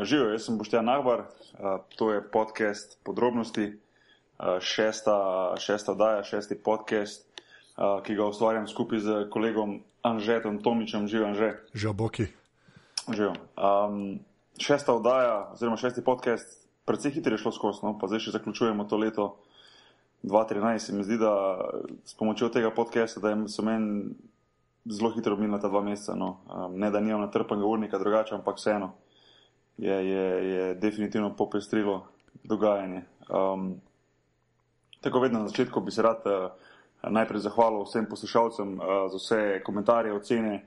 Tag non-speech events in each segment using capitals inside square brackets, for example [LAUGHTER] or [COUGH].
Živijo, jaz sem Boštjan Nahbar, to je podcast podrobnosti, šesta, šesta oddaja, šesti podcast, ki ga ustvarjam skupaj z kolegom Anžetom Tomičem. Živijo, Anže. Živijo, Boki. Živijo. Um, šesta oddaja, oziroma šesti podcast, predvsej hitro je šlo skozi, no? pa zdaj še zaključujemo to leto 2013. Se mi zdi, da s pomočjo tega podcasta, da so meni zelo hitro minila ta dva meseca. No? Um, ne, da nimam natrpanega urnika, drugače, ampak vseeno je, je, je definitivno popestrilo dogajanje. Um, tako vedno na začetku bi se rad uh, najprej zahvalil vsem poslušalcem uh, za vse komentarje, ocene,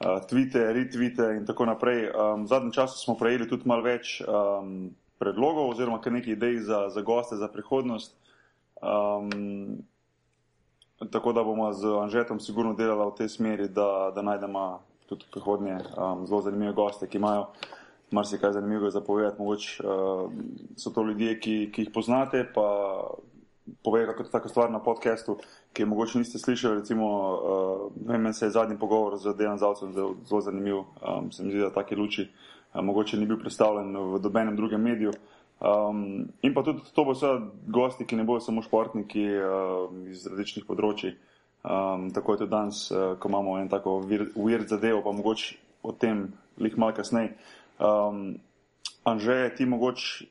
uh, tvite, retvite in tako naprej. Um, v zadnjem času smo prejeli tudi malo več um, predlogov oziroma kar nekaj idej za, za goste za prihodnost. Um, tako da bomo z Anžetom sigurno delali v tej smeri, da, da najdemo tudi prihodnje um, zelo zanimive goste, ki imajo marsikaj zanimivega zapovedati. Mogoče uh, so to ljudje, ki, ki jih poznate, pa povejo kako tako stvar na podkastu, ki je mogoče niste slišali. Recimo, uh, meni se je zadnji pogovor z Dejan Zavcem zelo zanimiv. Um, se mi zdi, da take luči uh, mogoče ni bil predstavljen v dobenem drugem mediju. Um, in pa tudi to bo seveda gosti, ki ne bodo samo športniki uh, iz različnih področji. Um, tako je tudi danes, uh, ko imamo en tako weird zadevo, pa mogoče o tem lih malo kasneje. Um, Anže, ti mogoče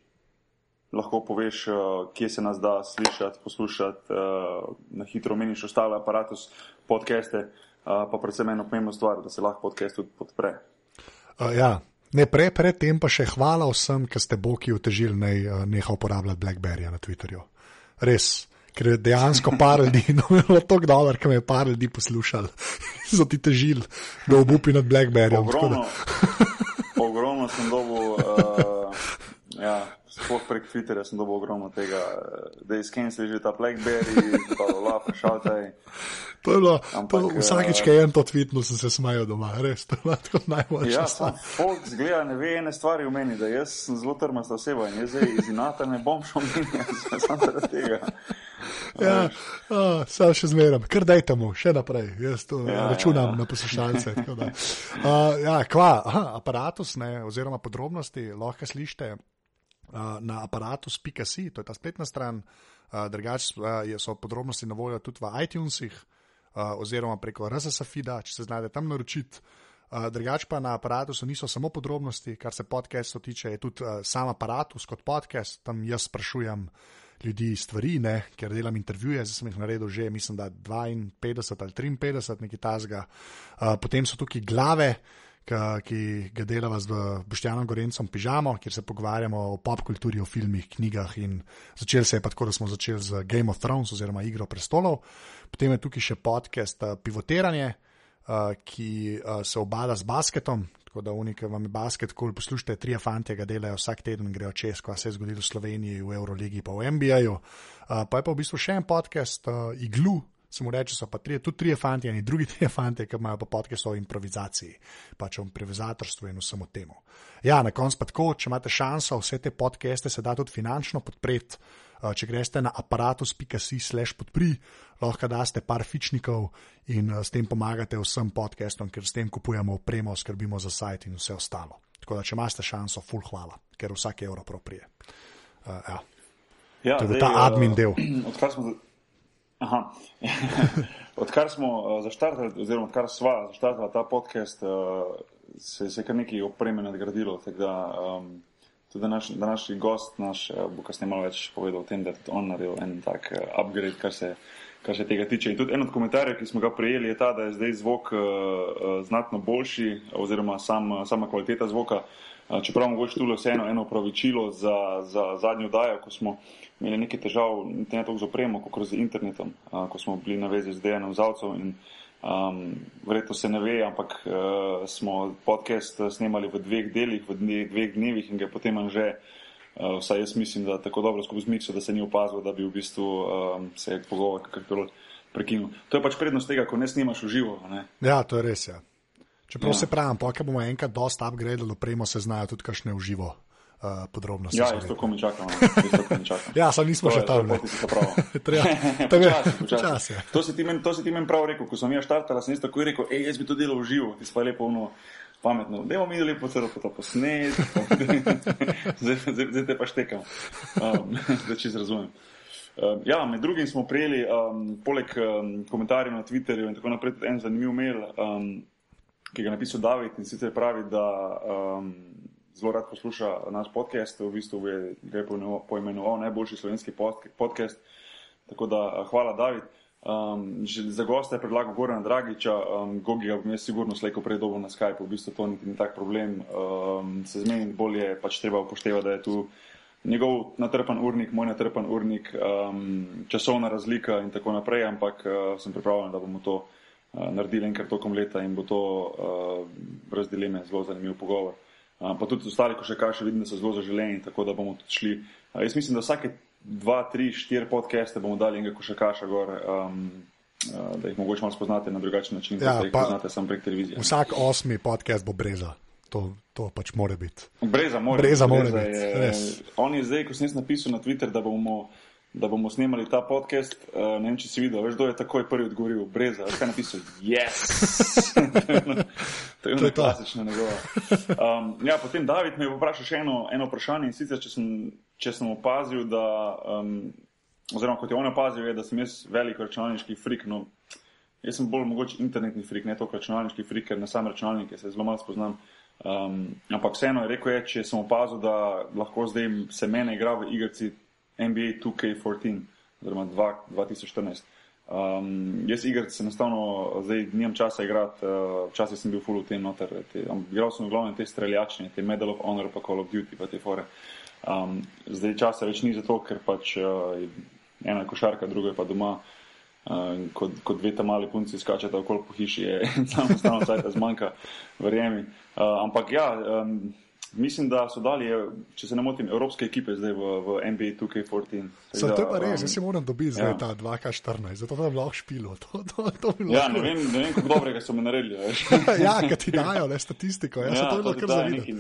lahko poveš, uh, kje se nas da slišati, poslušati, uh, na hitro meniš ostale aparatus, podcaste, uh, pa predvsem eno pomembno stvar, da se lahko podcast tudi podpre. Uh, ja. Ne, prej, predtem pa še hvala vsem, ki ste Boki utežili, naj uh, neha uporabljati Blackberry na Twitterju. Res, ker je dejansko par ljudi, [LAUGHS] no, bilo je tako dobro, ker me je par ljudi poslušali, [LAUGHS] so ti težili, da obupi nad Blackberryjem. Sem dobil, uh, ja, sploh prek Twitterja sem dobil ogromno tega, da je skenil že ta Blackberry, pa lafa šaltaj. To je bilo, Ampak, to, vsakič, ki je en to tvitnil, sem se smajal doma, res, to je bilo najboljše. Ja, sam folk zgleda, ne ve ene stvari v meni, da jaz sem zelo trmasta oseba in jaz zdaj iz inata ne bom šel minjati, [LAUGHS] samo zaradi tega. Ja, oh, samo še zmeram, kar dajte mu, še naprej, jaz to ja, računam ja, ja. na poslušalce. Uh, ja, kva, aha, aparatus, ne, oziroma podrobnosti lahko slišite uh, na aparatus.ca, to je ta spletna stran, drugače so podrobnosti na voljo tudi v iTunesih oziroma preko RSS-a, če se znajde tam naročiti. Drugač pa na aparatu niso samo podrobnosti, kar se podcastov tiče, je tudi sam aparatus kot podcast, tam jaz sprašujem ljudi stvari, ne, ker delam intervjuje, zdaj sem jih naredil že, mislim, da 52 ali 53, nekaj tasga. Uh, potem so tukaj glave, ki ga delava z Boštjanom Gorencem Pižamo, kjer se pogovarjamo o pop kulturi, o filmih, knjigah. Začeli se je pa tako, da smo začeli z Game of Thrones oziroma Igro prestolov. Potem je tukaj še podcast uh, Pivotiranje, uh, ki uh, se obada z basketom. Tako da unika vam je basket, ko poslušate, tri fanti ga delajo vsak teden, grejo čez, ko se je zgodilo v Sloveniji, v Euroligi, pa v NBA-ju. Pa je pa v bistvu še en podcast, Iglu, se mu reče, so pa tri, tudi tri fanti in drugi [LAUGHS] tri fanti, ki imajo pa podke o improvizaciji, pač o improvizatorstvu in vsemu temu. Ja, na koncu pa tako, če imate šanso, vse te podkeste se da tudi finančno podpreti. Eh, če greste na aparatus.si/slash podpri, lahko daste par fičnikov in eh, s tem pomagate vsem podcastom, ker s tem kupujemo opremo, skrbimo za sajt in vse ostalo. Tako da, če imate šanso, full hvala, ker vsak evro proprije. Uh, ja. Ja, to je ta admin del. [CLEARS THROAT] Odkar smo, Aha. [LAUGHS] odkar smo uh, zaštartali, oziroma odkar sva zaštartala ta podcast, uh, se, se je kar nekaj opreme nadgradilo. Da, um, tudi naš, današnji gost naš, uh, bo kasneje malo več povedal o tem, da je on naredil en tak upgrade, kar se, kar se tega tiče. In tudi en od komentarjev, ki smo ga prejeli, je ta, da je zdaj zvok uh, znatno boljši, oziroma sam, sama kvaliteta zvoka. Uh, čeprav mogoče tu le vseeno eno pravičilo za, za zadnjo dajo, ko smo imeli nekaj težav, ne toliko z opremo, kot z internetom, a, ko smo bili na vezi z Dejanom Zavcov. In, um, verjetno se ne ve, ampak uh, smo podcast snemali v dveh delih, v dveh dnevih in ga potem že. Uh, vsaj jaz mislim, da tako dobro skupaj z Mikso, da se ni opazil, da bi v bistvu um, se pogovor kakorkoli prekinil. To je pač prednost tega, ko ne snimaš v živo. Ne? Ja, to je res. Ja. Čeprav ja. se pravi, pa bomo enkrat dosta upgrade, opremo se znajo tudi kašne v živo uh, podrobnosti. Ja, isto, ko mi čakamo. [LAUGHS] ja, samo nismo še tam. To si ti meni prav rekel, ko sem jaz štartala, sem isto tako rekel, hej, jaz bi to delal v živo, ti pa lepo ono. pametno, da bomo videli po celo to posnet, [LAUGHS] zdaj, zdaj, zdaj te pa štekam, um, [LAUGHS] da če razumem. Um, ja, med drugim smo prejeli, um, poleg um, komentarjev na Twitterju in tako naprej, en zanimiv mail, um, ki ga je napisal David in sicer pravi, da um, zelo rad posluša naš podcast, v bistvu je ga poimenoval najboljši slovenski podcast. Tako da hvala, David. Um, za gosta je predlagal Goran Dragiča, um, Gogi ga bom jaz sigurno slejko prej dobil na Skype, v bistvu to niti ni tak problem. Um, se zmeniti bolje, pač treba upoštevati, da je tu njegov natrpan urnik, moj natrpan urnik, um, časovna razlika in tako naprej, ampak uh, sem pripravljen, da bomo to naredili enkrat tokom leta in bo to uh, brez dileme zelo zanimiv pogovor. Uh, pa tudi ostali, ko še kaže, vidim, da so zelo zaželeni, tako da bomo tudi šli. Uh, jaz mislim, da vsake dva, tri, štiri podcaste bomo dali in ga še kaša gor. Um, uh, Da jih mogoče malo spoznate na drugačen način, ja, kot jih poznate samo prek televizije. Vsak osmi podcast bo breza, to, to pač mora biti. Breza mora, breza mora breza biti. Je, on je zdaj, ko sem napisal na Twitter, da bomo, da bomo snemali ta podcast, uh, ne vem, če si videl, veš, kdo je takoj prvi odgovoril, breza, kaj je napisal, yes! [LAUGHS] to je ena klasična njegova. Um, ja, potem David me je vprašal še eno, eno vprašanje in sicer, če sem če sem opazil, da, um, oziroma kot je on opazil, je, da sem jaz velik računalniški frik. No, jaz sem bolj mogoče internetni frik, ne toliko računalniški frik, ker na sam računalnik se zelo malo spoznam. Um, ampak vseeno je rekel, je, če sem opazil, da lahko zdaj se mene igra v igrici NBA 2K14, oziroma 2, 2014. Um, jaz igrice enostavno zdaj nimam časa igrati, uh, včasih sem bil full v tem noter. Te, um, igral sem v glavnem te streljačne, te Medal of Honor, pa Call of Duty, pa te fore. Um, zdaj časa več ni zato, ker pač uh, ena košarka, druga je pa doma. Uh, kot, kot dve tam mali punci skačete okoli po hiši, je [LAUGHS] samo stano sajta zmanjka, verjemi. Uh, ampak ja, um, Mislim, da so dali, če se ne motim, evropske ekipe zdaj v, v NBA 2K14. Zato to je pa res, um, jaz si moram dobiti zdaj ja. ta 2K14, zato da bi lahko špilo. To, to, to bi ja, lahko... ne vem, ne vem kako dobrega so mi naredili. [LAUGHS] ja, kaj ti dajo, le statistiko. Ja, ja, to je lahko kar neki,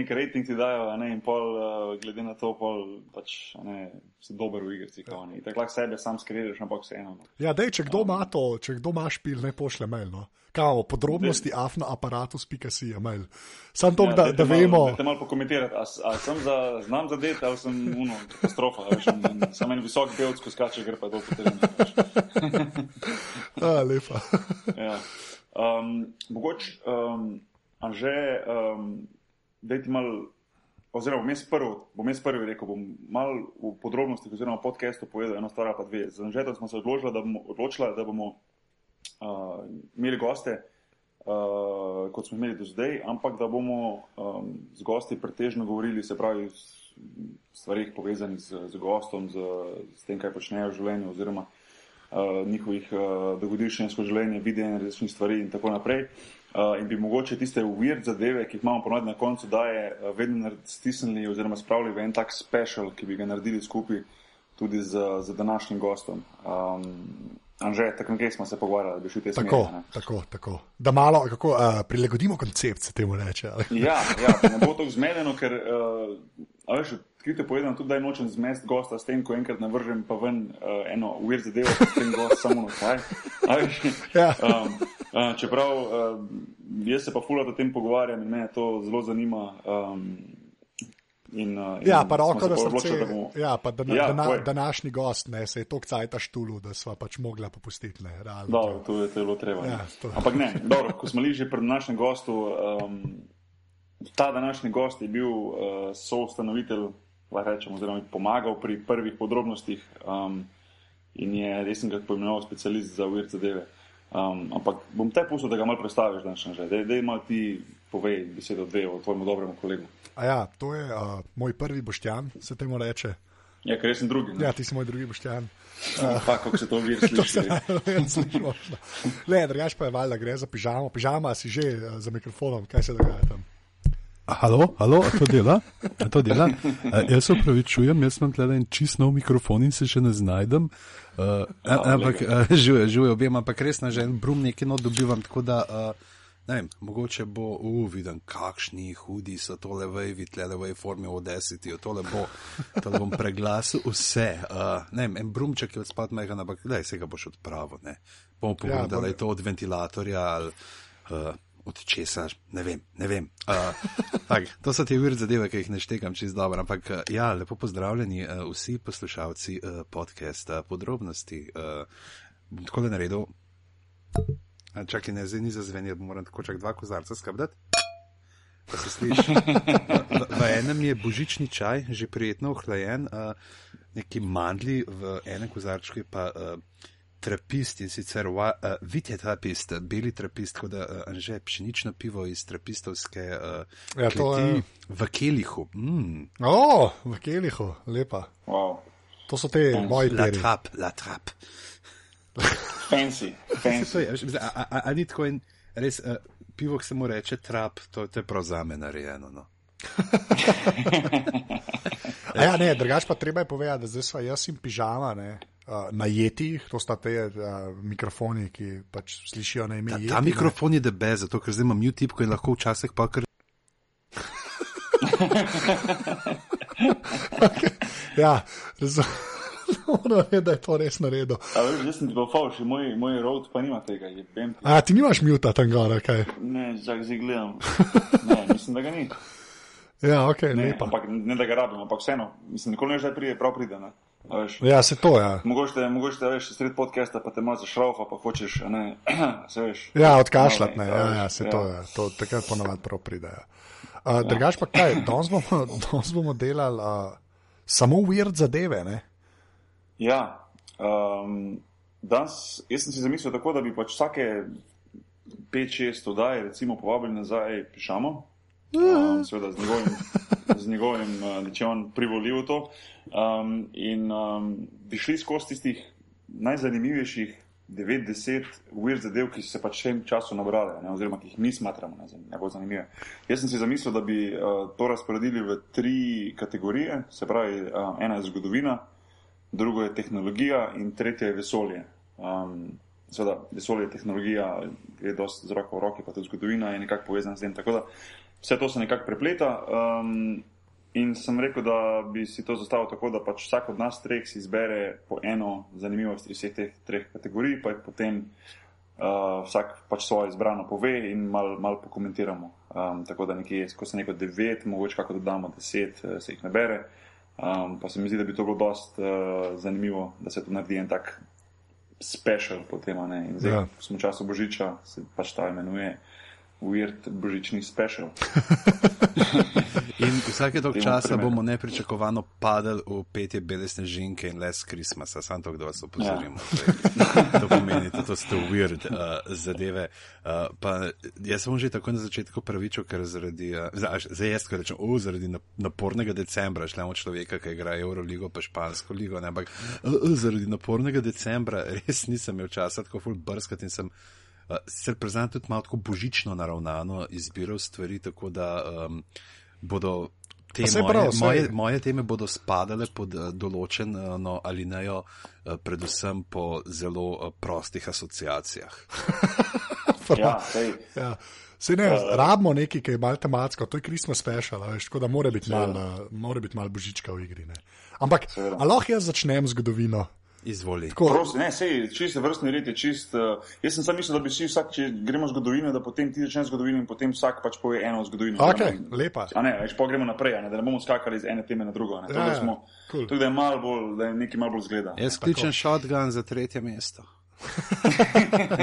nek rating ti dajo, ne, in pol, uh, glede na to, pol, pač, ne, si dober v igrici. Tako lahko sebe sam skriveš, ampak vseeno. No. Ja, dej, če kdo ima to, če kdo ima špil, ne pošle mail. No. Kao, podrobnosti afnaaparatus.si je mail. Sam to, ja, da, da vemo. Te malo pokomentirati, ali sem za, znam za det, ali sem uno, katastrofa. Sam en visok belc, ko skače, gre pa dol po terenu. A, [LAUGHS] lepa. [LAUGHS] ja. um, mogoče, um, Anže, um, daj ti mal, oziroma bom jaz prvi, bom jaz prvi rekel, bom mal v podrobnostih oziroma podcastu povedal eno stvar pa dve. Z Anžetom smo se odločili, da bomo, odločila, da bomo uh, imeli goste, uh, kot smo imeli do zdaj, ampak da bomo um, z gosti pretežno govorili, se pravi, o stvarih povezanih z, z gostom, z, z tem, kaj počnejo v življenju, oziroma uh, njihovih uh, dogodivšenj skozi življenje, videnje različnih stvari in tako naprej. Uh, in bi mogoče tiste uvir zadeve, ki jih imamo ponovadi na koncu, da je uh, vedno stisnili oziroma spravili v en tak special, ki bi ga naredili skupaj tudi z, z današnjim gostom. Um, Anže, tako nekaj smo se pogovarjali, da bi šli te smeri. Tako, tako, tako. Da malo kako, uh, prilagodimo koncept, se temu reče. ja, ja, [LAUGHS] ne bo to zmedeno, ker, uh, veš, odkrito povedano, tudi da je nočem zmest gosta s tem, ko enkrat navržem pa ven uh, eno uvir zadevo, s tem gost samo nekaj. ja. um, uh, čeprav uh, jaz se pa fulat o tem pogovarjam in me to zelo zanima. Um, In, uh, ja, pa roko na srce. Da bomo... Ja, pa da, ja, da, današnji gost ne, se je tok cajta štulu, da smo pač mogli popustiti. Ne, dobro, to je zelo treba. Ja, to... Ampak ne, dobro, ko smo bili že pred našim gostom, um, ta današnji gost je bil uh, soustanovitelj, rečemo, oziroma pomagal pri prvih podrobnostih um, in je res ga poimenoval specialist za uvirce deve. Um, ampak bom te pustil, da ga malo predstaviš, da ne že. Dej malo ti povej besedo dve o tvojemu dobremu kolegu. A ja, to je uh, moj prvi boštjan, se temu reče. Ja, ker sem drugi. Ne? Ja, ti si moj drugi boštjan. Uh, pa, kako se to vidi, [LAUGHS] slišiš? [LAUGHS] Ne, drugač pa je valjda, gre za pižamo. Pižama si že uh, za mikrofonom, kaj se dogaja tam. Halo, halo, to dela? To dela? Uh, jaz se upravičujem, jaz sem tle en čist nov mikrofon in se še ne znajdem. Uh, ampak, uh, žuje, žuje obema, ampak res na že en brum nekaj no dobivam, tako da. Uh, ne vem, mogoče bo uviden, kakšni hudi so tole vejvi, tle v formi odesiti, tole bo, tole bom preglasil vse. Uh, ne vem, en brumček je odspad mega, ampak gledaj, se ga boš odpravil, ne. Bomo pogledali, ja, da je to od ventilatorja ali. Uh, od česa, ne vem. Ne vem. Uh, tak, to so te ur zadeve, ki jih ne štekam čist dobro. Ampak uh, ja, lepo pozdravljeni uh, vsi poslušalci uh, podcasta podrobnosti. Uh, tako da naredil. Čakaj, ne, zdaj ni za zvenje, moram tako čak dva kozarca skrbeti. Pa se sliši. [LAUGHS] V, v enem je božični čaj, že prijetno ohlajen, uh, neki mandli, v enem kozarčku je pa uh, trapist in sicer uh, vidje trapist, beli trapist, kot da uh, že pšenično pivo iz trapistovske uh, Ja, kleti je- v kelihu. Mm, O, v Kelihu, lepa. Wow. To so te moji la trap, la trap. Fancy, To fancy. je, veš, a, a, a, ni tako en res uh, pivo, ki se mu reče trap, to, to je prav za me narejeno. No. [LAUGHS] Ja, ne, drugač pa treba je povedati, da zdaj sva jaz in pižama, ne, uh, najeti, to sta te uh, mikrofoni, ki pač slišijo na ime. Ta, ta ne. mikrofon je debe, zato ker zdaj imam YouTube, ko je lahko včasih pa kar. [LAUGHS] Ja, razumem, [LAUGHS] da je to res naredil. A veš, jaz sem ti pa falš, moj, moj road pa nima tega, je. A ti nimaš muta tam gor, kaj? Ne, čak zdaj gledam. [LAUGHS] Ne, mislim, da ga ni. Ja, ok, Ne, lepa. ampak ne da ga rabim, ampak vseeno, mislim, nikoli ne da pride, prav pride. Ne? Veš. Ja, se to, ja. Mogoče, mogoče te veš, sred podcasta pa te malo zašraufa, pa hočeš, ne, [CLEARS THROAT] se veš. Ja, odkašljati, ne, Malo, ja, veš, ja, se to, ja. to takrat ponavadi prav pride. Ja. Uh, drugač pa kaj, danes bomo, [LAUGHS] danes bomo delali uh, samo weird zadeve, ne? Ja, um, danes, sem si zamislil tako, da bi pač vsake 5-6 oddaj, recimo, povabili nazaj pišamo. Um, seveda z njegovim, z njegovim da če on privolil v to. Um, in um, bi šli skozi tistih najzanimivejših 9-10 weird zadev, ki so se pač v tem času nabrali, ne, oziroma ki jih mi smatramo najbolj zanimive. Jaz sem si zamislil, da bi uh, to razporedili v tri kategorije, se pravi, uh, ena je zgodovina, drugo je tehnologija in tretje je vesolje. Um, Seveda, vesolje, tehnologija gre dosti z roko v roki, pa tudi zgodovina je nekako povezana s tem. Tako da vse to se nekako prepleta. Um, in sem rekel, da bi si to zastavil tako, da pač vsak od nas treh si izbere po eno zanimivost iz vseh teh treh kategorij, pa jih potem uh, vsak pač svoje izbrano pove in malo mal pokomentiramo. Um, tako da nekje, ko se neko devet, mogoče kako dodamo deset, uh, se jih nabere. Um, pa se mi zdi, da bi to bilo dosti uh, zanimivo, da se to naredi en tak special potem. zdaj, Ja. smo v času Božiča, se pač ta imenuje Weird Božični special. [LAUGHS] In vsake tog Temu časa primerno. bomo nepričakovano padali v petje belesne žinke in les Christmasa, samo to, da vas opozorimo. Ja. To pomeni, da to so weird uh, zadeve. Uh, pa jaz sem že tako na začetku pravičil, ker zaradi, uh, zdaj jaz, ko rečem, oh, zaradi nap- napornega decembra, šlemo človeka, ki igra Euroligo pa špansko ligo, ne, ampak uh, uh, zaradi napornega decembra [LAUGHS] res nisem imel časa tako ful brskati in sem Sicer priznam tudi malo tako božično naravnano izbiral stvari, tako da um, bodo te moje, prav, saj. moje, moje teme bodo spadale pod uh, določeno alinejo, uh, predvsem po zelo uh, prostih asociacijah. [LAUGHS] Ja, sej, Ja. Se ne, rabimo nekaj, ki je malo tematsko, to je Christmas special, a veš, tako da mora biti malo uh, mal božička v igri. Ne. Ampak, lahko jaz začnem zgodovino? Izvoli. Tako, prosim, ne, sej, čist vrstni red je čist. Uh, jaz sem sam mislil, da bi si vsak, če gremo zgodovino, da potem ti začneš zgodovino in potem vsak pač pove eno zgodovino. Ok, Da ne- lepa. A ne, več pa gremo naprej, ne, da ne bomo skakali iz ene teme na drugo. Ne, Ja, ja, ja, da smo, cool. tudi da je malo bolj, da je nekaj malo bolj zgleda. Jaz kličem shotgun za tretje mesto. [LAUGHS]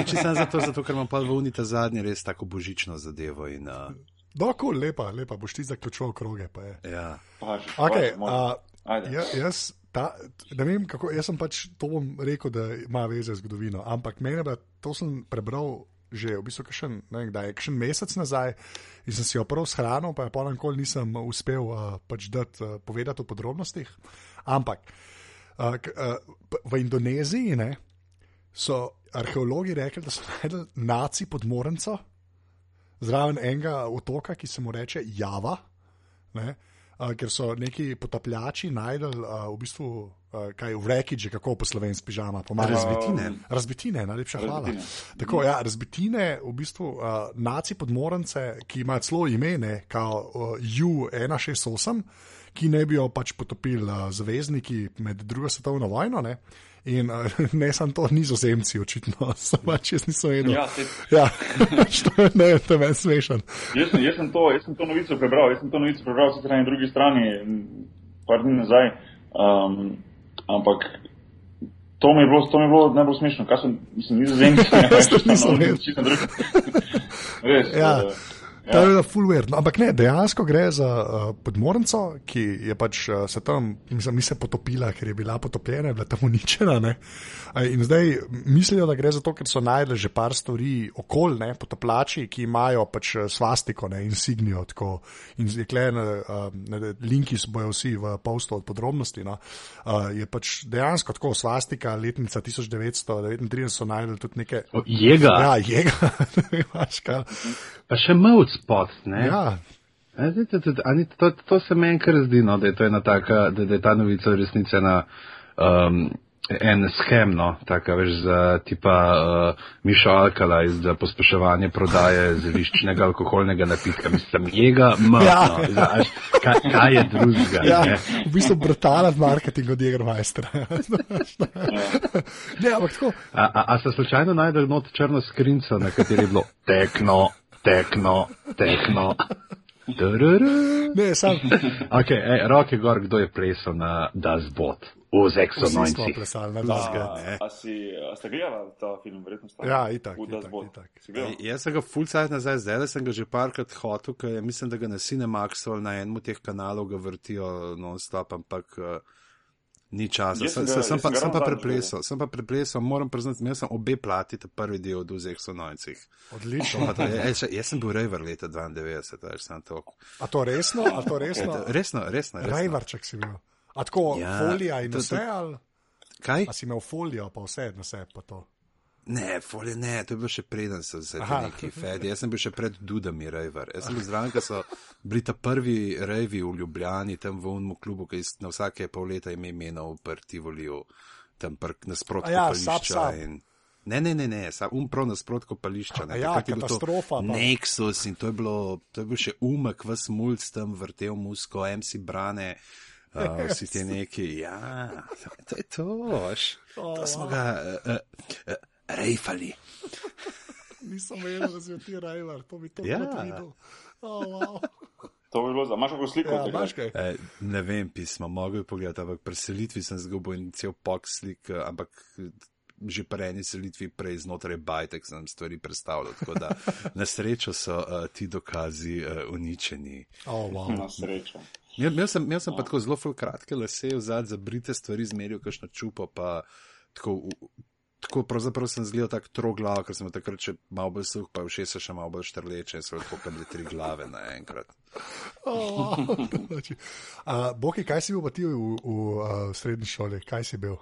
Če sem zato, zato, ker imam pa v unita zadnji res tako božično zadevo. In, uh, Do, cool, lepa, lepa, boš ti zaključoval kroge. pa je. ja. Paži, Okay, paži, a, Ajde. ja, jaz, ta, ne vem, kako, jaz sem pač to bom rekel, da ima veze z zgodovino, ampak meni pa to sem prebral že v bistvu kdaj, kakšen mesec nazaj in sem si jo prav shranil, pa je pa nikoli nisem uspel uh, pač dati, uh, povedati o podrobnostih. Ampak uh, uh, v Indoneziji ne, so arheologi rekli, da so najdel naci pod Morenco, zraven enega otoka, ki se mu reče Java. Ne, uh, ker so neki potapljači najdel uh, v bistvu Uh, kaj v reki, kako po slovenski pižama, pomaga. Razbitine. Razbitine, najlepša hvala. Razbitine. Tako, ja, razbitine, v bistvu uh, naci podmorence, ki imajo celo ime, ne, kao uh, U-168, ki ne bi jo pač potopili uh, zavezniki med drugo svetovno vojno. Ne. In uh, [LAUGHS] ne samo to, nizozemci, očitno, [LAUGHS] so pač jaz nisem vedel. Ja, te- ja. [LAUGHS] ne, to je meni smešen. Jaz sem, jaz, sem to, jaz sem to novico prebral, jaz sem to novico prebral sicer na eni drugi strani, par dni nazaj, um, ampak to mi je bilo, to mi je bilo najbolj smešno, kaj sem, mislim, nizozemci. Jaz tudi nisem vedel. Res. Ja. eh, To je full weird. No, ampak ne, dejansko gre za uh, podmornico, ki je pač uh, se tam, mislim, ni se potopila, ker je bila potopljena, je bila tam uničena. Ne? Uh, In zdaj mislijo, da gre za to, ker so najdli že par stvari okoljne, potoplači, ki imajo pač eh, svastiko, ne, insignijo. Tako. In zdaj, kle, na, uh, linki so bojo vsi v postu od podrobnosti. No. Uh, je pač dejansko tako svastika, letnica 1939 so najdli tudi neke. O, Jega, ja. Ja, jega, [LAUGHS] pa še mavc pot, ne? Ja, zdaj, to, to, to, to se meni kar zdi, no, da je ena taka, da, da je ta novica v resnici ena. Um, En schem, no, taka veš za tipa uh, Mišo Alkalaj za pospeševanje prodaje zeliščnega alkoholnega napitka. Mislim, jega, mrtno. Ja. Ja. Znaš, kaj, kaj je drugega? Ja, ne? v bistvu brutalen marketing od Jägermeistra. [LAUGHS] ne, ampak tako. A, a, a ste slučajno najdel not črno skrinco, na kateri je bilo tekno, tekno, tekno. Ne, sam. Ok, ej, roke gor, kdo je plesal na Das Bot v Vsi smo 96. plesali, ne A, da. a, si, a ste gledali ta film, verjetno ste? Ja, itak, itak, itak. Ej, Jaz sem ga full cajt nazaj, zdaj sem ga že parkrat hotel, ker je- mislim, da ga na Cinemaxu ali na enem od teh kanalov ga vrtijo non-stop, ampak uh, ni časa. Jaz Sem, sem ga- sem, jaz pa, sem pa preplesal, sem pa preplesal, moram priznati, imel sem obe plati, ta prvi del od vseh sonojcih. Odlično. To- še- Jaz sem bil rejver leta 92, veš, sem to. A to resno? A to resno? Resno, resno. resno. Rajvarček si bil. A tako Ja, folija in to- vse, to- ali Kaj? a si imel folijo, pa vse na sebi pa to. Ne, folje ne, to je bilo še preden so se Aha. neki fedi. Jaz sem bil še pred Dudami rejver. Jaz sem bil zraven, ko so bili ta prvi rejvi v Ljubljani, tam v unmu klubu, ki je na vsake pol leta ime imenov prti volil, tam pr- nasprot A ja, Sap. in- Ne, ne, ne, ne, sam um prav nasprot kopališča. Ne, ja, katastrofa. Nexus in to je bilo, to je bil še umek, vas mulj tam vrtel musko, MC brane. Uh, [LAUGHS] vsi ti neki, ja, to je to, veš. To smo ga uh, uh, uh, rejfali. Nisem vedel, da si ti rajvar, to bi to Ja. videl. Oh, wow. To bi bilo za, imaš kako sliko? Ja, imaš kaj? E, ne vem, pismo, mogel bi pogledati, ampak pri selitvi sem zgubil in cel pok slik, eh, ampak eh, že pri eni selitvi prej znotraj bajtek sem stvari predstavljal. Tako da na srečo so uh, ti dokazi uh, uničeni. Oh, wow. Na srečo. Imel, imel sem, imel sem pa tako zelo ful kratke lase, vzad za brite stvari, zmeril kakšno čupo, pa tako. V- Tako pravzaprav sem zgledal tako troglav, ker sem takrat še malo bolj suh, pa vše se še malo bolj štrleče in so lahko bile tri glave naenkrat. [LAUGHS] Oh, Boki, kaj si bil pa ti v, v, v, srednji šoli? Kaj si bil?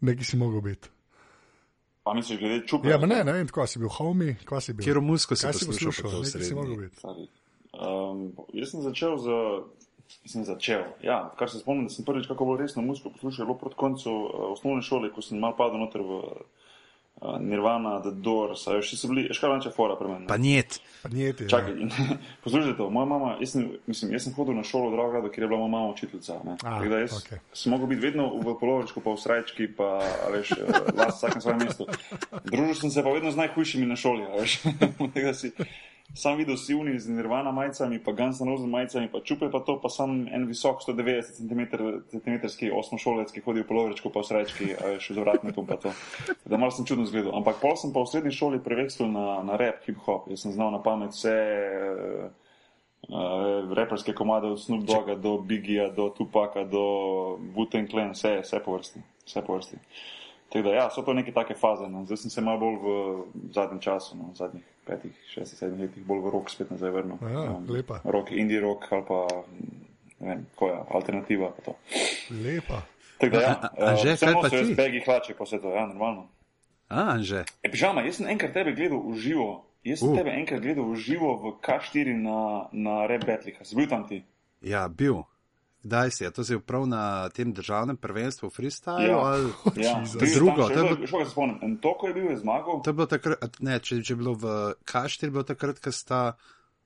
Neki si mogel biti. Pa misliš, glede čupa? Ja, ne, ne vem, tako si bil homi, kaj si bil. Kjer musko si kaj si poslušal, poslušal? to v Neki si mogel biti. Um, jaz sem začel z. Sem začel. Ja, kar se spomnim, da sem prvič kako bolj resno muziko poslušal, je bilo proti koncu uh, osnovne šole, ko sem mal padel noter v uh, Nirvana, The Doors, a še so bili, škalanče fora pri meni. Pa njet. Pa njeti, ja. Čakaj, in, [LAUGHS] poslušajte to, moja mama, jaz sem, mislim, jaz sem hodil na šolo v Dravgradu, ker je bila moja mama učiteljica. ne. A, Tako da jaz okej. sem mogel biti vedno v polovičku, pa v srajčki, pa veš, eh, las vsak na svojem mestu. Družil sem se pa vedno z najhujšimi na šoli, veš. [LAUGHS] Sam videl sivni z nirvana majicami, pa Guns N' Roses majicami, pa čupe pa to, pa sam en visok 190 cm osmošolec, ki hodi v polovičku, pa v srajčki, a veš, z vratnikom pa to. Da malo sem čudno zgledal. Ampak pol sem pa v srednji šoli prevekslil na, na rap, hip-hop. Jaz sem znal na pamet vse. eh, Uh, reperske komade od Snoop Dogga do Biggija, do Tupaka, do Wu-Tang Clan, vse, vse po vrsti. Vse po vrsti. Tako da, ja, so to neke take faze. No. Zdaj sem se malo bolj v zadnjem času, no, v zadnjih petih, šestih, sedmih letih, bolj v rock spet nazaj vrnil. Ja, lepa. Rock, indie rock ali pa, ne vem, koja, alternativa. Pa to. Lepa. Tako da, ja, A- a- kaj pa nosijo ti? jaz begi hlače, pa vse to, ja, normalno. A, Anže. E, pižama, jaz sem enkrat tebe gledal v živo. Jaz sem Uh. tebe enkrat gledal v živo v K4 na, na Rap Battleha. Si bil tam ti? Ja, bil. Kdaj si je? To je prav na tem državnem prvenstvu v freestylu? Ja. ali- [LAUGHS] Ja, bil drugo, tam, to je še- bilo- Šel se spomnim, en to, ko je bil, je zmagal. To je bilo takrat, ne, če, če je bilo v Kaštir, je bilo takrat, ko sta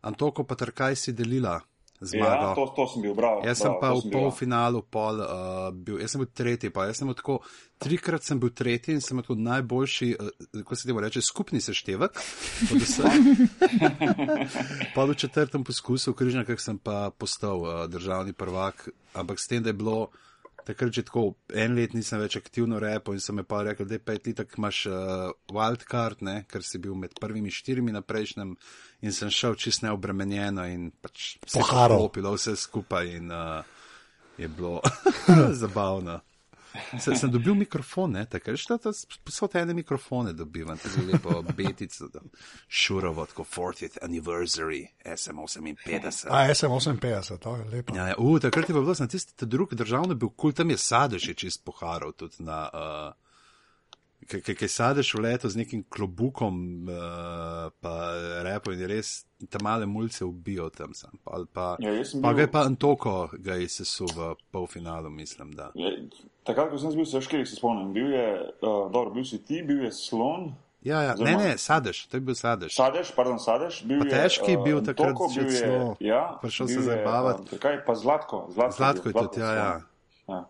Antoko pa Trkaj si delila zmago. Ja, to, to sem bil, bravo. Jaz sem bravo, pa v ja. polfinalu pol, uh, bil, jaz sem bil tretji, pa jaz sem tako, trikrat sem bil tretji in sem tako najboljši, uh, kako se temu reče, skupni seštevek. od vseh. [LAUGHS] pa v četrtem poskusu v Križnjakah sem pa postal uh, državni prvak, ampak s tem, da je bilo. Takrat že tako en let nisem več aktivno repel in sem me pa rekel, da je pet let, tako imaš uh, wildcard, ne, ker si bil med prvimi štirimi na prejšnjem in sem šel čist neobremenjeno in pač se je Poharo. poklopilo vse skupaj in uh, je bilo [LAUGHS] [LAUGHS] zabavno. Sem, sem dobil mikrofon, ne, takrat že to so te ene mikrofone dobivam, tako lepo betico, da šurovo, tako 40th anniversary, SM58. A, SM58, to je lepo. Ja, ja, uh, takrat je bilo, na tisti ta drugi državni bil kul, tam je sadež je čist poharal tudi na. Uh, Kaj je sadež v letu z nekim klobukom, uh, pa repo in res te male mulce ubijo tam sam. Pa, pa, Ja, pa bil- ga je pa Antoko, ga je sesul v polfinalu, mislim, da. Je, takrat, ko sem bil, se škiri se spomnim. Bil je, uh, dobro, bil si ti, bil je slon. Ja, ja, ne, ne, sadež, to je bil sadež. Sadež, pardon, sadež. Bil Pa je, težki je bil eh, takrat že je, celo ja, prišel se je, zabavati. eh, Kaj pa Zlatko? Zlatko, Zlatko je bil, tudi, ja, ja. ja.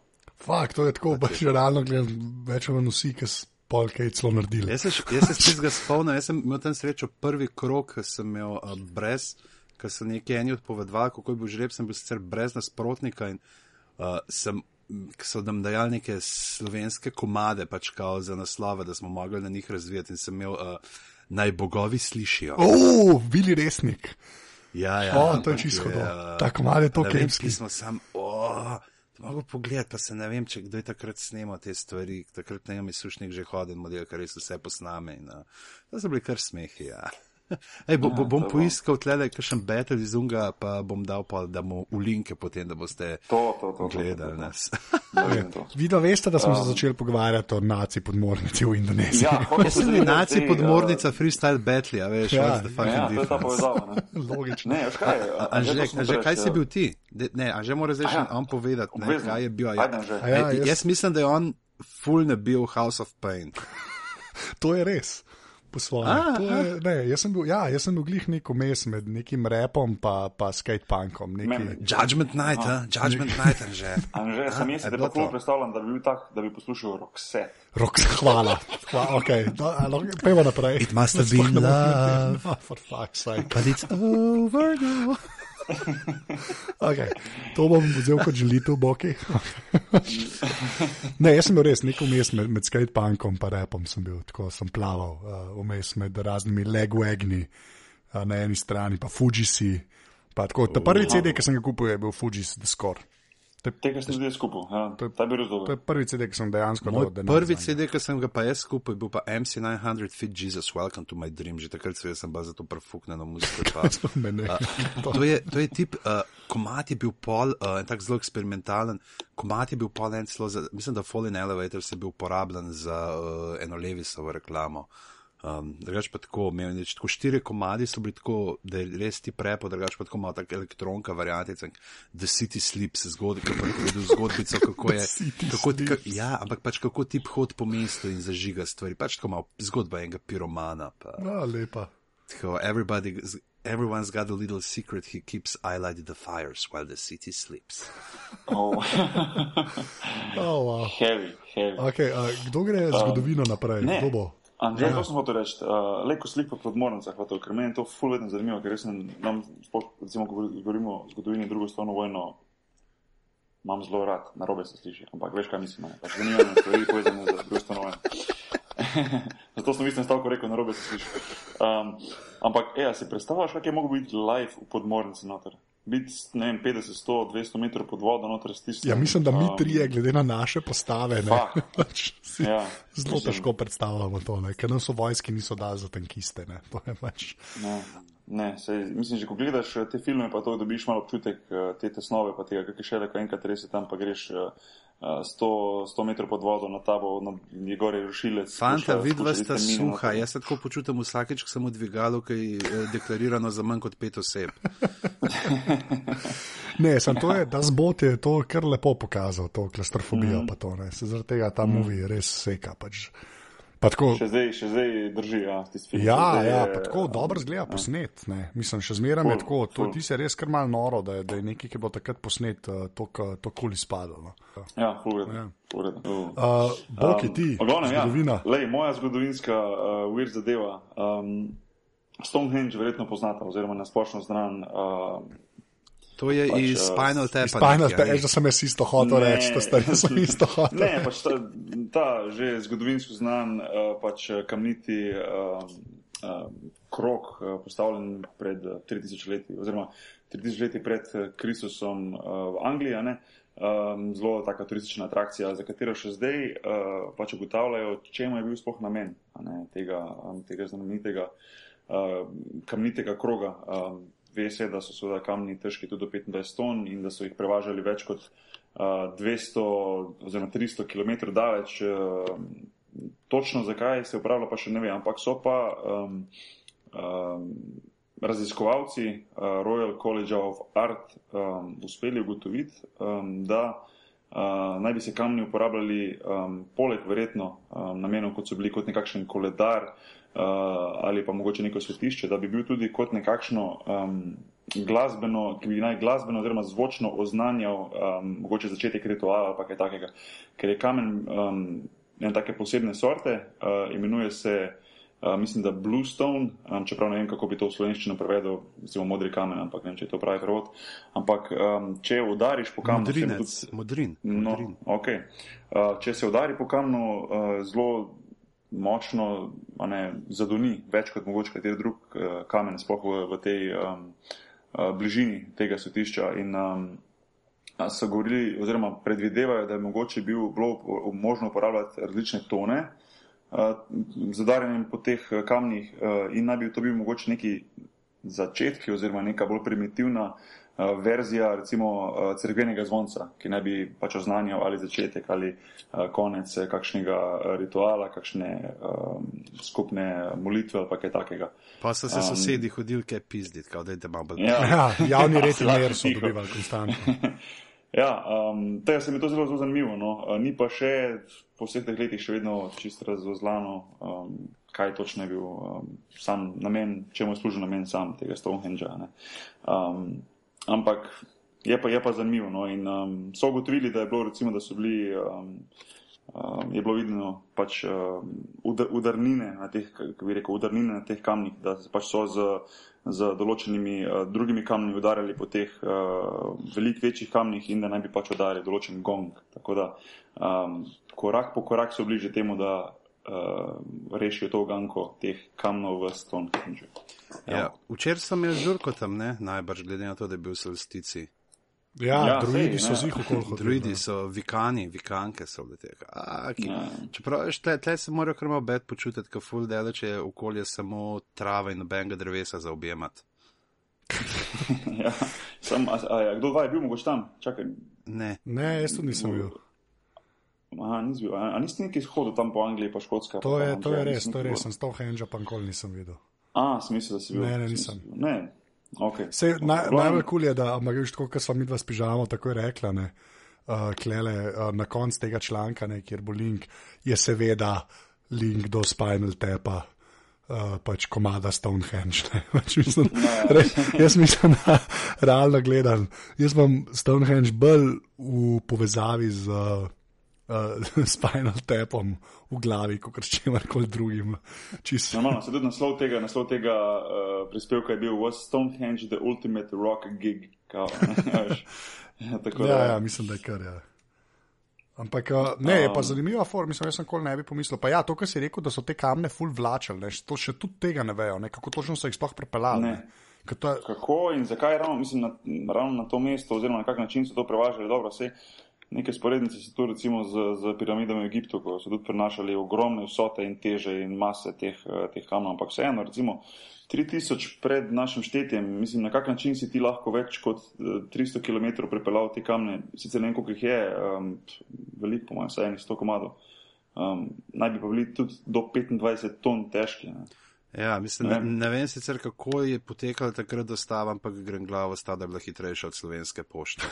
Fakt, to je tako, pač realno gledam, več ali manj vsi, ki pol kaj celo naredili. Jaz š- jaz se spet ga spomnim, jaz sem imel tam srečo prvi krok, ki sem imel uh, brez, ker so neki eni odpovedovali, kako je bil žreb, sem bil sicer brez nasprotnika in uh, sem, k so nam dajali neke slovenske komade, pač kao za naslove, da smo mogli na njih razvijati in sem imel uh, naj bogovi slišijo. O, bili resnik. Ja, ja, O, to je čisto to. uh, Ta komad je to kemski. ki smo sam, o, Mogoče pogled, pa se ne vem, če kdo je takrat snemal te stvari. Takrat ne vem, je sušnik že hodil, model, kar res vse posname. In, uh, to so bili kar smehi. Ja. [LAUGHS] Ej, bo, bo, bom to bo. poiskal tle kakšen battle iz unga, pa bom dal pa, da mu v linke potem, da boste To, to, to. gledali to, nas. to, [LAUGHS] to, to. Vi da veste, da smo se začeli pogovarjati o naci podmornici v Indoneziji. Ja, [LAUGHS] Jaz sem da naci zdaj, podmornica freestyle battle, a veš, Ja, what's the fucking Ja, to je ta difference. povezava. ne. Logično. Ne, kaj? A- Anže, Anže, to smo Anže, reči, kaj si ja. bil ti? De, ne, Anže mora zdaj še Aja. on povedati, ne, kaj je bil. A ja, Ej, jaz- jaz mislim, da je on full ne bil House of Pain. To je res. Po svoje. A, To je, ne, jaz sem bil, ja, jaz sem bil glih nek vmes med nekim repom pa, pa skatepunkom. Neki... Me- Judgment Night, a? Judgment Night, Anže. [LAUGHS] Anže, sem jaz si to? predstavljam, da bi bil tak, da bi poslušal Roxette. Rok, hvala. hvala okay. no, no, Pejmo naprej. It must have been love. No, for fuck's sake. But it's over now. [LAUGHS] Okay. To bom vzel kot želitev, boki. ne, jaz sem bil res nek vmes med, med skatepunkom in repom. Sem bil tako, sem plaval uh, vmes med raznimi legwagni uh, na eni strani, pa Fujisi. Pa tako, ta prvi CD, ki sem ga kupil, je bil Fujis The Score. Tega sem tudi jaz skupil. Ja. Ta bi To razumel. je prvi CD, ki sem dejansko denar prvi. CD, ki sem ga pa jaz skupaj, bil pa MC900 Fit Jesus, Welcome to my dream. Že takrat seveda sem pa za to prefuknjeno muziko. [LAUGHS] Pa, ne. [LAUGHS] to, je, to je tip, uh, komat je bil pol, uh, en tak zelo eksperimentalen, komat je bil pol en celo, za, mislim, da Fallen Elevators je bil uporabljen za uh, eno Levisovo reklamo. Um, drugač pa tako, imel je tako štiri komadi, so bili tako, da je res ti prepo, drugač pa tako malo tako elektronka variantica, The City Sleeps, zgodbi, kako je povedal zgodbico, kako je, kako, ka, Sleeps. ja, ampak pač kako tip hod po mestu in zažiga stvari, pač tako malo zgodba enega piromana. Pa. No, lepa. Tako, everybody, everyone's got a little secret. He keeps highlighting the fires while the city sleeps. Oh. Oh, wow. heavy, heavy. okay, uh, kdo gre zgodovino naprej? Ne. Kdo bo? Andrej, ja. to sem hotel reči. Uh, Leko slik po podmornicah, hotel, ker meni je to ful vedno zanimivo, ker sem, nam, sploh, recimo, ko govorimo o zgodovini drugo svetovno vojno, imam zelo rad, na robe se sliši, ampak veš, kaj mislim, ne? pač zanimivo me stvari povezane z drugo svetovno vojno. [LAUGHS] Zato sem v istem stavku rekel, na robe se sliši. Um, ampak, ej, si predstavljaš, kak je mogel biti live v podmornici noter? Biti, ne vem, 50, 100, 200 metrov pod vodo noter stisnjen. Ja, mislim, da mi um, trije, glede na naše postave, [LAUGHS] pač Ja, zelo mislim- težko predstavljamo to, ne, ker nas v vojski niso dali za tankiste. Ne, to je pač. Ne, Ne, sej, mislim, že ko gledaš eh, te filme, pa to dobiš malo občutek eh, te tesnove, pa tega, kaj še le, ko enkrat res je tam, pa greš 100, 100 metrov pod vodo na tabo, na njegore rušilec. Fanta, vidva sta suha, jaz se tako počutim vsakeč, ko sem v dvigalu, ki je deklarirano za manj kot pet oseb. [LAUGHS] ne, sem to je, da zbot je to kar lepo pokazal, to klastrofobijo, mm. pa to ne, se zaradi tega ta mm. movie res seka. Pač. Tako, še, zdaj, še zdaj drži, ja, film, ja, zdaj ja je, tako dobro zgleda ja. posnet. Ne. Mislim, še zmeraj je tako. To, ti se res kar mal noro, da je, da je nekaj, ki bo takrat posnet, uh, to koli spadalo. No. Ja, ureda. Ja. Uh, Boki ti, um, glavnem, zgodovina. Ja, lej, moja zgodovinska uh, weird zadeva. Um, Stonehenge verjetno poznate, oziroma nasplošno znan. Uh, To je pač, iz uh, Spinal Tap. Spinal Tap, že sem jaz isto hotel reči, da ste jaz [LAUGHS] isto hotel. Ne, pač ta, ta že zgodovinsko znan uh, pač kamniti uh, uh, krok, postavljen pred 3000 leti, oziroma 3000 leti pred Kristusom uh, v Angliji, ne? Um, zelo taka turistična atrakcija, za katero še zdaj uh, pač ugotavljajo, čemu je bil sploh namen ne, tega, um, tega znamenitega uh, kamnitega kroga. Um, ve se, da so seveda kamni težki tudi do 25 ton in da so jih prevažali več kot uh, 200 oziroma 300 km daleč. Uh, točno zakaj se upravlja, pa še ne vem, ampak so pa um, um, raziskovalci uh, Royal College of Art um, uspeli ugotoviti, um, da uh, naj bi se kamni uporabljali um, poleg verjetno um, namenov, kot so bili kot nekakšen koledar, uh, ali pa mogoče neko svetišče, da bi bil tudi kot nekakšno um, glasbeno, ki bi naj glasbeno oziroma zvočno oznanjal um, mogoče začetek rituala ali kaj takega. Ker je kamen um, ene take posebne sorte, uh, imenuje se. Uh, mislim, da Bluestone, um, čeprav ne vem, kako bi to v slovenščino prevedel, zelo modri kamen, ampak ne vem, če je to pravi prevod. Ampak um, če udariš po kamnu, modrin, tudi, modrin, no, modrin. Okay. Uh, če se udari po kamnu, uh, zelo močno ne, zadoni, več kot mogoče kateri drug uh, kamen, sploh v, v tej um, uh, bližini tega svetišča. In um, so govorili, oziroma predvidevajo, da je mogoče bil, bilo možno uporabljati različne tone uh, zadarjenjem po teh kamnih uh, in naj bi to bil mogoče neki začetki oziroma neka bolj primitivna uh, Eh, verzija recimo eh, crkvenega zvonca, ki naj bi pač oznanjal ali začetek ali eh, konec kakšnega rituala, kakšne um, skupne molitve ali kaj takega. Pa so se sosedi um, hodili kaj pizditi, kao da je malo bolj. Ja, [LAUGHS] ja javni red in mir so dobivali konstantno. [LAUGHS] ja, um, tega se mi to zelo, zelo zanimivo. No. Ni pa še po vseh teh letih še vedno čisto razozlano, um, kaj točno je bil um, sam namen, čemu je služil namen sam tega Stonehengea. Ampak je pa, je pa zanimivo. No? In um, so ugotovili, da bilo, recimo, da so bili. Um, Um, je bilo vidno pač um, udarnine na teh, kako bi rekel, udarnine na teh kamnih, da pač so z, z določenimi uh, drugimi kamni udarjali po teh uh, velik večjih kamnih in da naj bi pač udarili določen gong. Tako da um, korak po korak so bliže temu, da uh, rešijo to ganko teh kamnov v Stonehenge. Ja. Ja, Včeraj sem imel žurko tam, ne? najbrž glede na to, da je bil Solstici. Ja, ja druidi so zih okolje. [LAUGHS] Druidi so vikani, vikanke so bile tega. Ja. Čeprav tle, tle se morajo kar malo bed počutiti, kot full dele, če je okolje samo trava in nobenega drevesa za objemat. [LAUGHS] ja, sem, a, a, a, kdo dva je bil mogoče tam? Čakaj. Ne. Ne, jaz tudi nisem bil. Aha, nis bil. A, a nisi nekaj hodil tam po Angliji, pa Škotska? To je, to je res, to je res. Sem stal Henža, pa nikoli nisem videl. A, smisel, da si bil. Ne, ne, nisem. Ne. Okay. Sej, naj, najbolj kul je, da imaš tako, kot smo mi dva spižamo, tako je rekla. Ne, uh, klele, uh, na koncu tega članka, ne, kjer bo link, je seveda link do Spinal Tapa. Uh, pač komada Stonehenge. [LAUGHS] Pač mislim, res, jaz mislim, da realno gledam. Jaz imam Stonehenge bolj v povezavi z uh, uh, [LAUGHS] spinal tapom v glavi, kot čemer drugim. Normalno, se tudi naslov tega, naslov tega uh, prispevka je bil Was Stonehenge the ultimate rock gig? Kao, [LAUGHS] ja, ja, ja, mislim, da je kar. Ja. Ampak uh, ne, je pa um, zanimiva forma, mislim, jaz sem kol ne bi pomislil. Pa ja, to, kar si rekel, da so te kamne full vlačali, ne, to še tudi tega ne vejo, ne, kako točno so jih sploh prepeljali. Je... Kako in zakaj ravno, mislim, na, ravno na to mesto, oziroma na kak način so to prevažali, dobro, vse. Neke sporednice so tu recimo z, z piramidami v Egiptu, ko so tudi prenašali ogromne vsote in teže in mase teh, eh, teh kamnov, ampak vseeno, recimo 3000 pred našim štetjem, mislim, na kak način si ti lahko več kot 300 eh, km prepeljal te kamne, sicer ne vem, koliko jih je, um, veliko, po mojem, vsaj enih 100 komadov. Um, naj bi pa bili tudi do 25 ton težki. Ne. Ja, mislim, ne, ne vem sicer, kako je potekala takrat dostava, ampak grem glavo sta, da je bila hitrejša od slovenske pošte.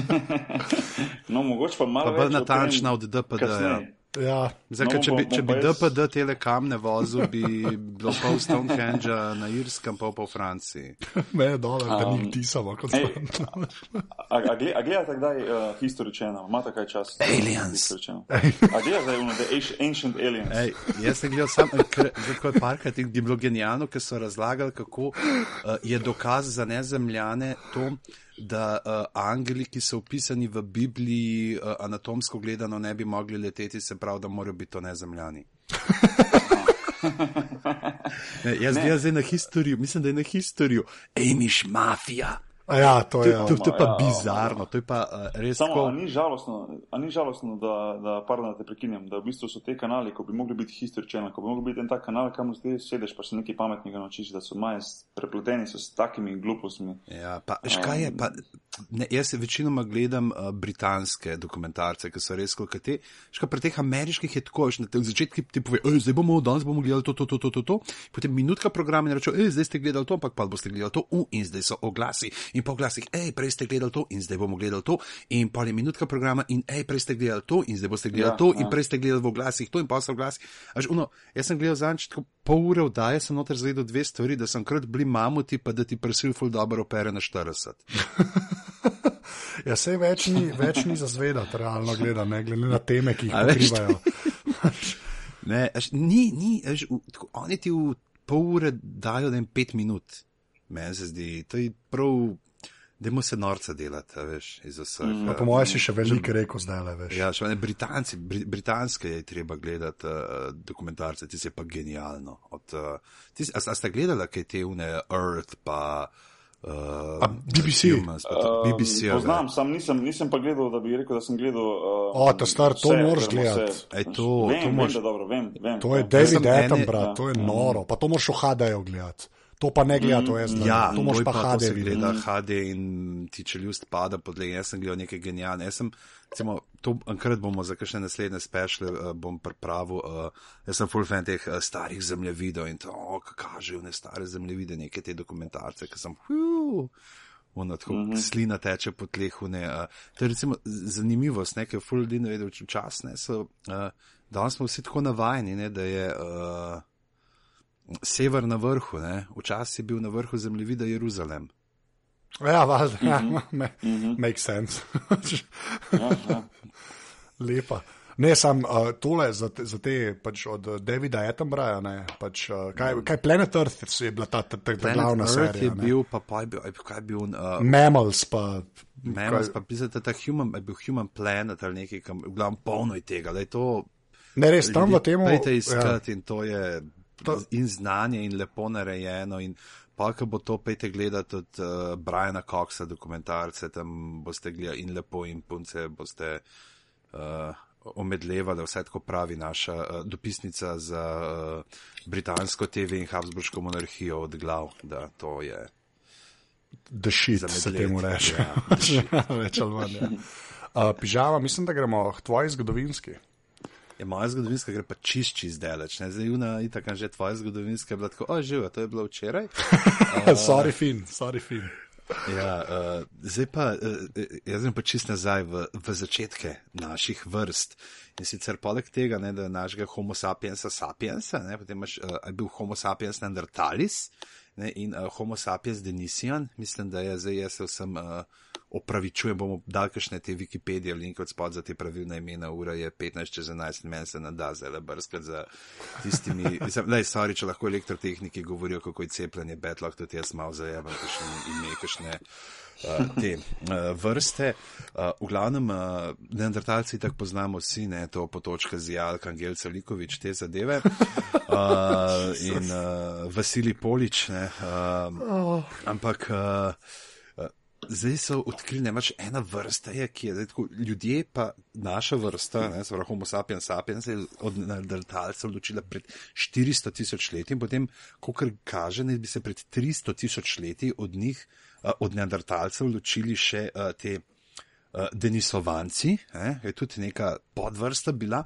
[LAUGHS] no, mogoče pa malo. Pa bolj natančna od DPD. Ja. Ja. Zdaj, no, če bi, če bi DPD telekom ne vozil, bi bilo pol Stonehenge na Irskem, pol Franciji. [LAUGHS] Me je dole, da um, ni tisavo, kot sem. A gledate kdaj uh, History Channel? Imate kaj čas? Aliens. A gledate zdaj ono, The Ancient Aliens? Ej, jaz sem gledal sam, kako je parkrat in je bilo genialno, ker so razlagali, kako uh, je dokaz za nezemljane to, da uh, angeli, ki so opisani v Bibliji, uh, anatomsko gledano, ne bi mogli leteti, se pravi, da morajo biti to nezemljani. [LAUGHS] ne, jaz gledam zdaj na historijo, mislim, da je na historijo, emiš mafija. Ja, to je, to, to, to je pa ja, bizarno, to je pa uh, res. Samo, ko... ni žalostno, ni žalostno da, da, pardon, da te prekinjam, da v bistvu so te kanali, ko bi mogli biti historičeni, ko bi mogli biti en tak kanal, kamor zdaj sedeš, pa se nekaj pametnega naučiš, da so maje prepleteni so s takimi glupostmi. Ja, pa škaj je, pa ne, jaz se večinoma gledam uh, britanske dokumentarce, ki so res kolkati. Škaj pri teh ameriških je tako, že na tem začetku ti pove, zdaj bomo danes bomo gledali to, to, to, to, to, to. potem minutka programa in rečejo, zdaj ste gledali to, ampak pa boste gledali to, uh, in zdaj so oglasi in po glasih, hej, prej ste gledali to in zdaj bomo gledali to, in pol je minutka programa, in hej, prej ste gledali to in zdaj boste gledali ja, to, ja. in prej ste gledali v glasih to in pa so v glasih. Až, uno, jaz sem gledal zanč, tako pol ure vdaje, sem noter zvedel dve stvari, da sem krat bili mamuti, pa da ti prsil ful dobro opere na 40. [LAUGHS] ja, se več ni, več ni za zvedati, realno gledano, ne glede na teme, ki jih pokrivajo. [LAUGHS] ne, až, ni, ni, až, v, tako, oni ti v pol ure dajo, da jim pet minut. Meni se zdi, to je prav, da mu se norca delati, veš, iz vseh. Mm, po mojem si še veliko rekel zdaj, le veš. Ja, še ne, Britanci, bri, britanske je treba gledati uh, dokumentarce, ti se pa genialno. Od, uh, tis, a, a ste gledali, kaj te une Earth pa. Uh, BBC. Humans, uh, BBC poznam, sam nisem, nisem pa gledal, da bi rekel, da sem gledal. Uh, o, ta star, to moraš gledati. To, vem, to, moraš... vem, dobro, vem, vem, to je David Attenborough, to je noro, pa to moraš v HD-ju gledati. To pa ne gleda, to je zdaj. Ja, to moš pa HD videti. Da, HD in ti čeljust pada pod le. Jaz sem gledal nekaj genijalnega. Jaz sem, recimo, to enkrat bomo za kakšne naslednje spešle, uh, bom pripravil. Uh, jaz sem full fan teh uh, starih zemljevidov in to, oh, kažejo ne stare zemljevide, neke te dokumentarce, ki sem, hu, ono, tako mm -hmm. slina teče po tlehu. Ne, uh, to je recimo zanimivost, nekaj full ljudi ne vedo, čas, ne, so, uh, danes smo vsi tako navajeni, ne, da je. Uh, sever na vrhu, včasih je bil na vrhu zemljevida Jeruzalem. Ja, valjda, mm -hmm. ja, me, mm -hmm. make sense. ja, ja. Lepa. Ne, sam uh, tole za te, za te pač od Davida Attenborougha, pač, uh, kaj, kaj Planet Earth je bila ta, ta, ta, ta glavna Earth serija. Je bil, pa, pa je bil, kaj je bil. Uh, Mammals pa. Mammals kaj, pa, pisate, ta human, je bil Human Planet ali nekaj, kam, v glavnem polno je tega, da je to. Ne, res tam v tem. Dajte iskati ja. in to je to... in znanje in lepo narejeno. In pa, ko bo to pete gledati od uh, Briana Coxa, dokumentarce, tam boste gledali in lepo in punce boste. Uh, Omedlevali, vse tako pravi naša uh, dopisnica za uh, britansko TV in Habsburško monarhijo od glav, da to je. Da šit, se temu reče. Ja, [LAUGHS] Več ali manj. Ja. Uh, pižama, mislim, da gremo k tvoji zgodovinski je moja zgodovinska gre pa čist čist daleč. Ne? Zdaj, Juna, itak, že tvoja zgodovinska je bila tako, o, živo, to je bilo včeraj. [LAUGHS] uh, sorry, fin, sorry, fin. Ja, uh, zdaj pa, uh, jaz sem pa čist nazaj v, v začetke naših vrst. In sicer poleg tega, ne, da je našega Homo sapiensa sapiensa, ne, potem imaš, uh, je bil Homo sapiens neandertalis ne, in uh, Homo sapiens denisian, mislim, da je zdaj jaz vsem. Uh, opravičujem, bomo dal kakšne te Wikipedije, link od spod za te pravilne imena, ura je 15 čez 11, meni se nada zelo brskati za tistimi, ne, sorry, če lahko elektrotehniki govorijo, kako je cepljenje, lahko tudi jaz malo zajemam, kakšne ime, kakšne. Uh, te uh, vrste. Uh, v glavnem, neandertalci tako poznamo vsi, ne to potočka z Jalka, Angel Celikovič, te zadeve. In Vasili Polič, ne. Uh, ampak zdaj so odkrili, ne več ena vrsta, je, ki je zdaj tako, ljudje pa naša vrsta, ne, se pravi Homo sapiens sapiens, je od neandertalcev ločila pred 400 tisoč leti in potem, kot kaže, ne bi se pred 300 tisoč leti od njih, uh, od neandertalcev ločili še uh, te. Uh, Denisovanci, eh, je tudi neka podvrsta bila.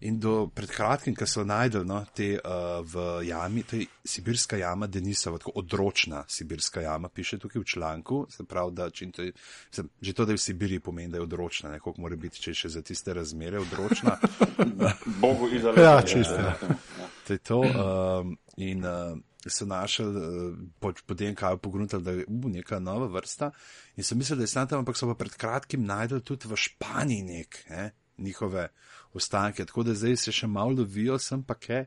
In do pred kratkim, ko so najdel no, te uh, v jami, to je sibirska jama Denisova, tako odročna sibirska jama, piše tukaj v članku. Se pravi, da to je, sem, že to, da je v Sibiriji pomeni, da je odročna, ne koliko mora biti, če je še za tiste razmere odročna. [LAUGHS] Bogu izraelski. Ja, čisto. Ja. To je to. Um, in uh, so našli, uh, potem kaj pogruntali, da je uh, neka nova vrsta. In so mislili, da je snata, ampak so pa pred kratkim najdel tudi v Španiji nek. Eh? Njihove ostanke. Tako da zdaj se še malo lovijo, sem pa kaj,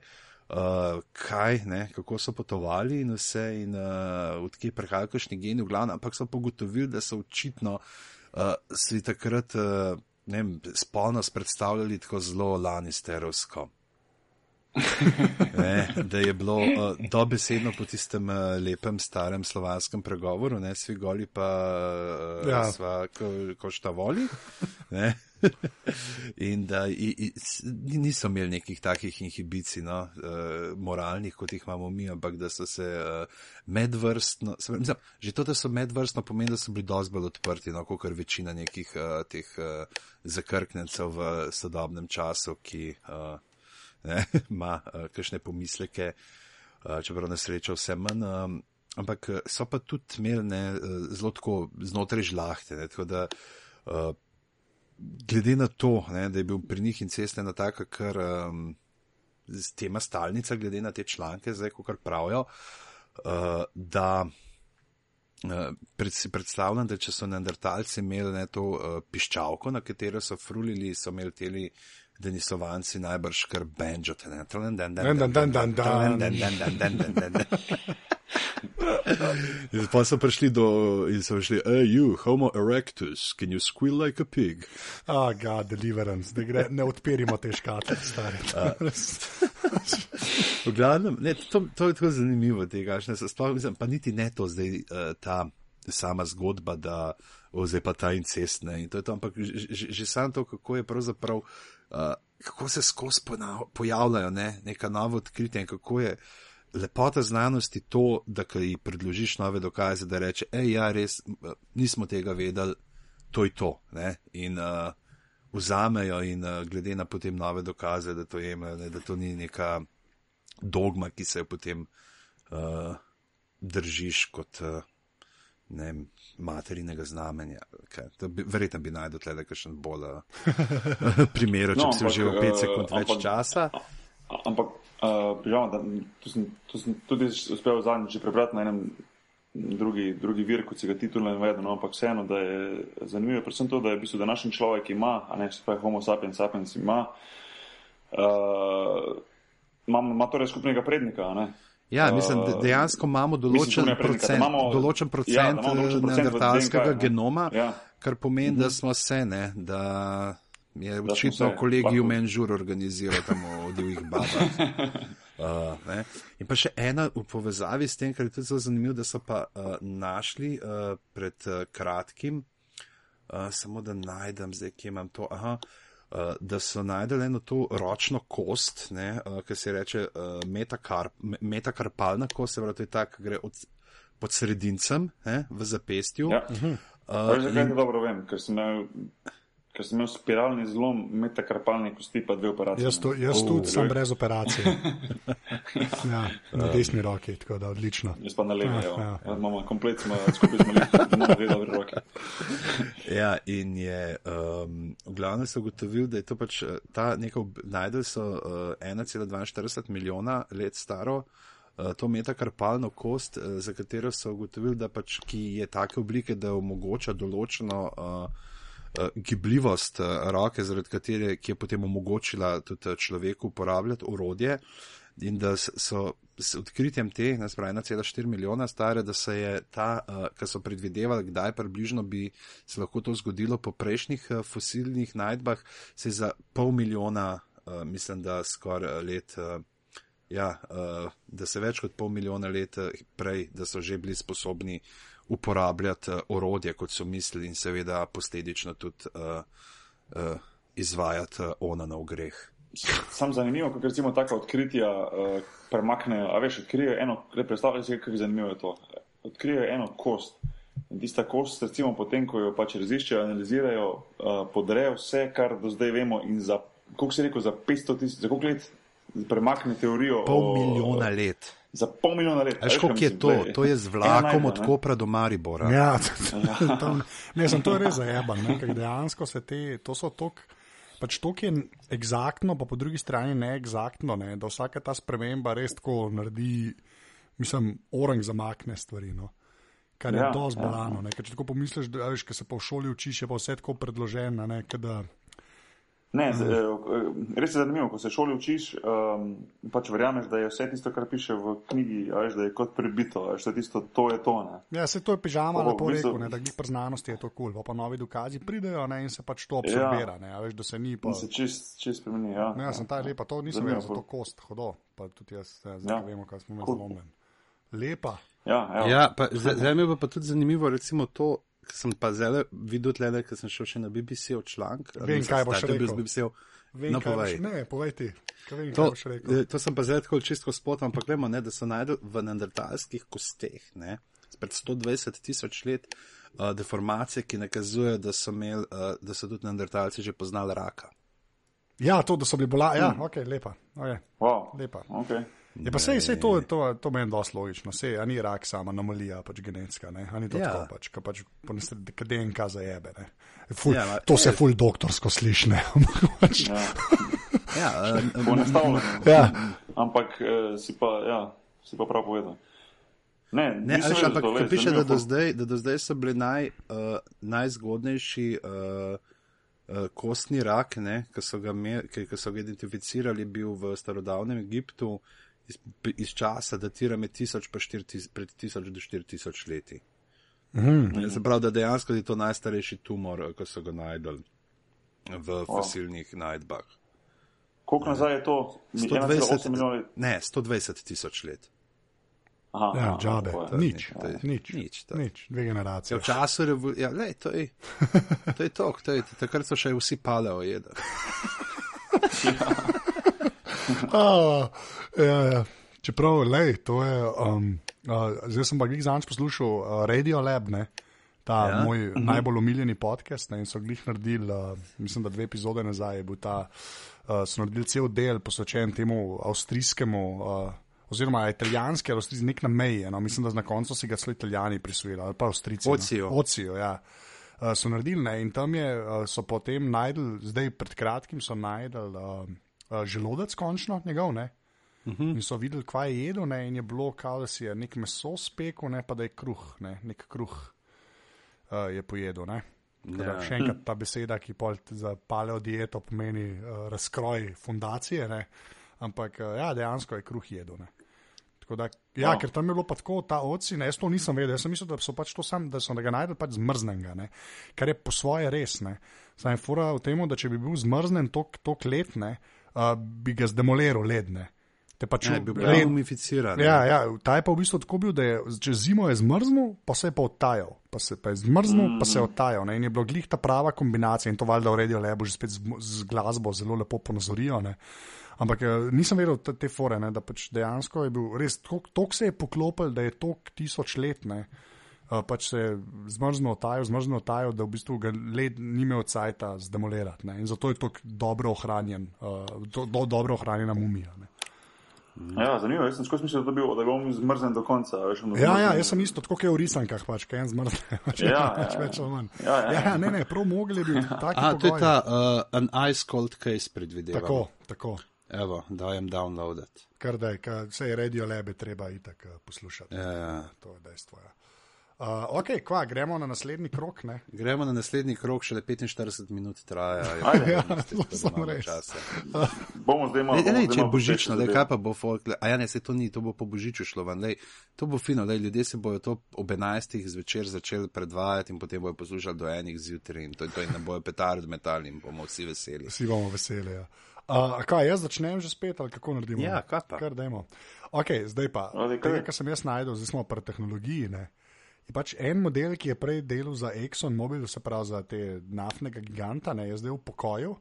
uh, kaj ne, kako so potovali in vse, in uh, odkje prihajajo kakšni geni v glavnem, ampak so pogotovili, da so očitno uh, si takrat, uh, ne vem, spolnost predstavljali tako zelo lanisterovsko. Ne, da je bilo uh, dobesedno po tistem uh, lepem starem slovanskem pregovoru, ne svi goli pa uh, ja. sva ko, košta voli. [LAUGHS] in da i, i, niso imeli nekih takih inhibicij, no, uh, moralnih, kot jih imamo mi, ampak da so se uh, medvrstno, se, mislim, že to, da so medvrstno, pomeni, da so bili dosti bolj odprti, no, kot večina nekih uh, teh uh, zakrknencev v sodobnem času, ki uh, ne, [LAUGHS] ima uh, kakšne pomisleke, uh, čeprav na srečo vse manj. Um, Ampak so pa tudi imeli ne, zelo tako znotraj žlahte. Ne, tako da uh, glede na to, ne, da je bil pri njih incest ena taka, kar um, tema stalnica, glede na te članke, zdaj, ko kar pravijo, uh, da uh, pred, si predstavljam, da če so neandertalci imeli ne, to uh, piščalko, na katero so frulili, so imeli teli. Denis Slovanci najbrž kar benjo. [LAUGHS] In pa so prišli do, in so prišli, hey, you, homo erectus, can you squeal like a pig? Ah, oh, ga, deliverance, ne, gre, ne odpirimo te škatle, stari. [LAUGHS] v glavnem, ne, to, to je tako zanimivo, tega, ne, sploh, mislim, pa niti ne to zdaj uh, ta sama zgodba, da o, zdaj pa ta incest, ne, in to je to, ampak že, že, že sam to, kako je pravzaprav uh, kako se skozi pojavljajo, ne, neka nova odkritja in kako je, lepota znanosti to, da ji predložiš nove dokaze, da reče, hej, ja, res nismo tega vedeli, to je to. Ne? In uh, vzamejo in uh, glede na potem nove dokaze, da to jemajo, ne? da to ni neka dogma, ki se jo potem uh, držiš kot. Uh, Ne materinega znamenja. Bi, verjetno bi najdel tle, da je še bolj [LAUGHS] uh, primer, če no, bi se že v 5 sekund več ampak, časa. Ampak Uh, Žal, da, to, sem, to sem tudi uspel zadnjič prebrati na enem drugi, drugi vir, kot si ga titulno navedel, no, ampak vseeno, da je zanimivo, predvsem to, da je v bistvu današnji človek ima, a ne se pravi homo sapiens sapiens ima, uh, ima, ima torej skupnega prednika, ne. Ja, mislim, da dejansko imamo določen mislim, procent, imamo, določen procent ja, neandertalskega genoma, ja. kar pomeni, da mhm. smo se, ne, da je očitno kolegij Menžur organiziral tam v divjih babah. [LAUGHS] Uh, in pa še ena v povezavi s tem, kar je tudi zelo zanimivo, da so pa uh, našli uh, pred uh, kratkim, uh, samo da najdem zdaj, kje imam to, aha, uh, da so najdeli eno to ročno kost, ne, uh, ki se reče uh, metakarp, metakarpalna kost, se pravi, to je tak, gre od, pod sredincem ne, v zapestju. Ja. Uh, uh, zakaj in... dobro vem, ker sem imel ker sem imel spiralni zlom, metakarpalni kosti, pa dve operacije. Jaz, to, jaz oh, tudi sem brez operacije. [LAUGHS] ja, na desni roki, tako da odlično. Jaz pa na levi, ja, ja. ja. imamo komplet, smo skupaj z mali, [LAUGHS] imamo dve dobre roke. ja, in je, um, v glavnem so ugotovili, da je to pač eh, ta nekaj, najdel so uh, eh, 1,42 milijona let staro. Uh, to metakarpalno kost, za katero so ugotovili, da pač ki je take oblike, da omogoča določeno uh, gibljivost uh, roke, zaradi katere je potem omogočila tudi eh, človeku uporabljati urodje. In da so s odkritjem te, naspravi 1,4 milijona stare, da se je ta, uh, kar so predvidevali, kdaj približno bi se lahko to zgodilo po prejšnjih uh, fosilnih najdbah, se je za pol milijona, uh, mislim, da skoraj let. Uh, Ja, uh, da se več kot pol milijona let prej, da so že bili sposobni uporabljati uh, orodje, kot so mislili, in seveda posledično tudi uh, uh, izvajati uh, onanov greh. Sam zanimivo, kako recimo taka odkritja uh, premaknejo. A veš, odkrijejo eno, predstavljaj si, kako zanimivo je to. Odkrijejo eno kost. In tista kost, recimo, potem, ko jo pač raziščejo, analizirajo, uh, podrejo vse, kar do zdaj vemo, in za, koliko se je rekel, za 500 tisoč, za koliko let premakne teorijo. Pol o, milijona let. Za pol milijona let. Veš, koliko je to? To je z vlakom od Kopra do Maribora. [LAUGHS] Ja, to, ne, sem to res zajeban, ker dejansko se te, to so tok. Pač to je eksaktno, pa po drugi strani neeksaktno, ne, da vsaka ta sprememba res tako naredi, mislim, orang zamakne stvari. No. Kar je ja, dosti ja. balano. Ja. Če tako pomisliš, da veš, se pa v šoli učiš, je pa vse tako predloženo. Ne, Ne, z, eh, res je zanimivo, ko se šoli učiš, um, pač verjameš, da je vse tisto, kar piše v knjigi, veš, da je kot prebito, veš, da tisto, to je to. Ne. Ja, se to je pižama, lepo rekel, ne, da jih pri znanosti je to kul, cool, pa novi dokazi pridejo ne, in se pač to absorbira, ja. ne, veš, da se ni pa. Se čist, čist spremeni, ja. Ne, ja, sem ta lepa, to nisem vedel, za to kost, hodo, pa tudi jaz, ja, zdaj ja. vemo, kaj smo imeli cool. zlomljen. Lepa. Ja, ja pa, zdaj mi je pa tudi zanimivo, recimo to sem pa zelo videl, tle, ker sem šel še na BBC v članek. Vem, kaj boš rekel. Vem, no, povej. Ne, povej ti. Vem, to, to sem pa zdaj tako čisto spot, ampak vemo, ne, da so najdel v neandertalskih kosteh, ne, pred 120 tisoč let, uh, deformacije, ki nakazujejo, da so, imel, uh, da so tudi neandertalci že poznali raka. Ja, to, da so bili bolani. Ja, hmm. ok, lepa. Okay. Wow. lepa. Okay. Je pa sej, sej to, to, to meni dosti logično, sej, a ni rak sama anomalija, pač genetska, ne, a ni to ja. tako, pač, ka pač, ka DNK zajebe, ne. Ful, ja, ma, to se ful doktorsko sliši, ne. [LAUGHS] Pač- ja, ja [LAUGHS] enostavno. ja. Ampak uh, si pa, ja, si pa prav povedal. Ne, ne ali, ampak to, piše, da do, zdaj, da do zdaj so bili naj, uh, najzgodnejši uh, uh, kostni rak, ki so, so ga identificirali, bil v starodavnem Egiptu, uh, iz, iz časa datira med 1000 in 4000 do 4000 leti. Mm. Se pravi, da dejansko je to najstarejši tumor, ki so ga najdel v fosilnih oh. najdbah. Koliko nazaj je to? 120, ne, 120 tisoč let. Aha, ja, džabe, to je, nič, to je, nič, nič, nič, dve generacije. Ja, v času revolucije, ja, to je [LAUGHS] to, je to, to je, takrat so še vsi paleo jedli. [LAUGHS] [LAUGHS] ja. [LAUGHS] ja, ja. Čeprav, lej, to je. Um, uh, zdaj sem pa glih zanj poslušal uh, Radio Lab, ne? ta ja. moj uh mhm. -huh. najbolj omiljeni podcast. Ne? In so glih naredili, uh, mislim, da dve epizode nazaj je bil ta. Uh, so naredili cel del posvečen temu avstrijskemu. Uh, Oziroma, italijanski ali avstrijski, nek na meji. No? Mislim, da na koncu si ga celo italijani prisvojili, ali pa avstrijci. Ocijo. No? Ocijo, ja. Uh, so naredili ne? in tam je, uh, so potem najdel, zdaj pred kratkim so najdel. Uh, uh, želodec, končno njegov. Ne? Uh mhm. -huh. In so videli, kaj je jedel, ne? in je bilo, kao, da si je nek meso spekel, ne pa da je kruh, ne? nek kruh uh, je pojedel. Ne? Da, ja. Še enkrat ta beseda, ki za paleo dieto pomeni uh, razkroj fundacije, ne? ampak uh, ja, dejansko je kruh jedel. Ne? Da, ja, no. ker tam je bilo tako, ta oci, ne, jaz to nisem vedel, jaz sem mislil, da so pač to sam, da so ga najdel pač zmrznenega, kar je po svoje res. Sam je fura v tem, da če bi bil zmrznjen tok let, ne, uh, bi ga zdemoliral ledne. Te pa če bi bil led... mumificiran. Ja, ja, ta je pa v bistvu tako bil, da je čez zimo je zmrznil, pa se je pa odtajal. Pa se pa je zmrznil, mm. pa se je odtajal. Ne? In je bila glih ta prava kombinacija in to valjda uredijo lepo, že spet z, z glasbo zelo lepo ponazorijo. Ne? Ampak eh, nisem vedel te, te fore, ne? da pač dejansko je bil res toliko se je poklopil, da je tok tisoč let. Ne? Uh, pač se zmrznil tajo, zmrznil tajo, da v bistvu ga led ni imel cajta zdemolirati. Ne? In zato je tako dobro ohranjen, uh, do, do, dobro ohranjena mumija. Ne? Ja, zanimivo, jaz sem skozi mislil, da, bil, da bom zmrznjen do konca. Veš, ja, ja, jaz sem isto, tako kot je v risankah, pač, kaj en zmrznjen. [LAUGHS] Pač, ja, pač ja, več ali manj. Ja, ja, ja. ja, ne, ne, prav mogli bi. [LAUGHS] A, to je ta uh, an ice cold case predvideva. Tako, tako. Evo, dajem downloadet. Kar da je, vse je radio lebe, treba itak uh, poslušati. Ja, ja. To je dejstvo. Ja. Uh, ok, kva, gremo na naslednji krok. Ne? Gremo na naslednji krok, še le 45 minut traja. Ajde, ja, to samo res. [LAUGHS] bomo zdaj malo. Ne, ne, če je božično, le kaj pa bo folk. A ja, ne, se to ni, to bo po božiču šlo van. Lej, to bo fino, lej, ljudje se bojo to ob 11. zvečer začeli predvajati in potem bojo poslušali do enih zjutraj in to, to in ne bojo petard metali in bomo vsi veseli. Vsi bomo veseli, ja. Uh, kaj, jaz začnem že spet ali kako naredimo? Ja, kaj pa. Kar dajmo. Ok, zdaj pa. Tega, kar sem jaz najdel, zdaj smo pri tehnologiji. Ne? Je pač en model, ki je prej delal za Exxon Mobil, se pravi za te naftnega giganta, ne, je zdaj v pokoju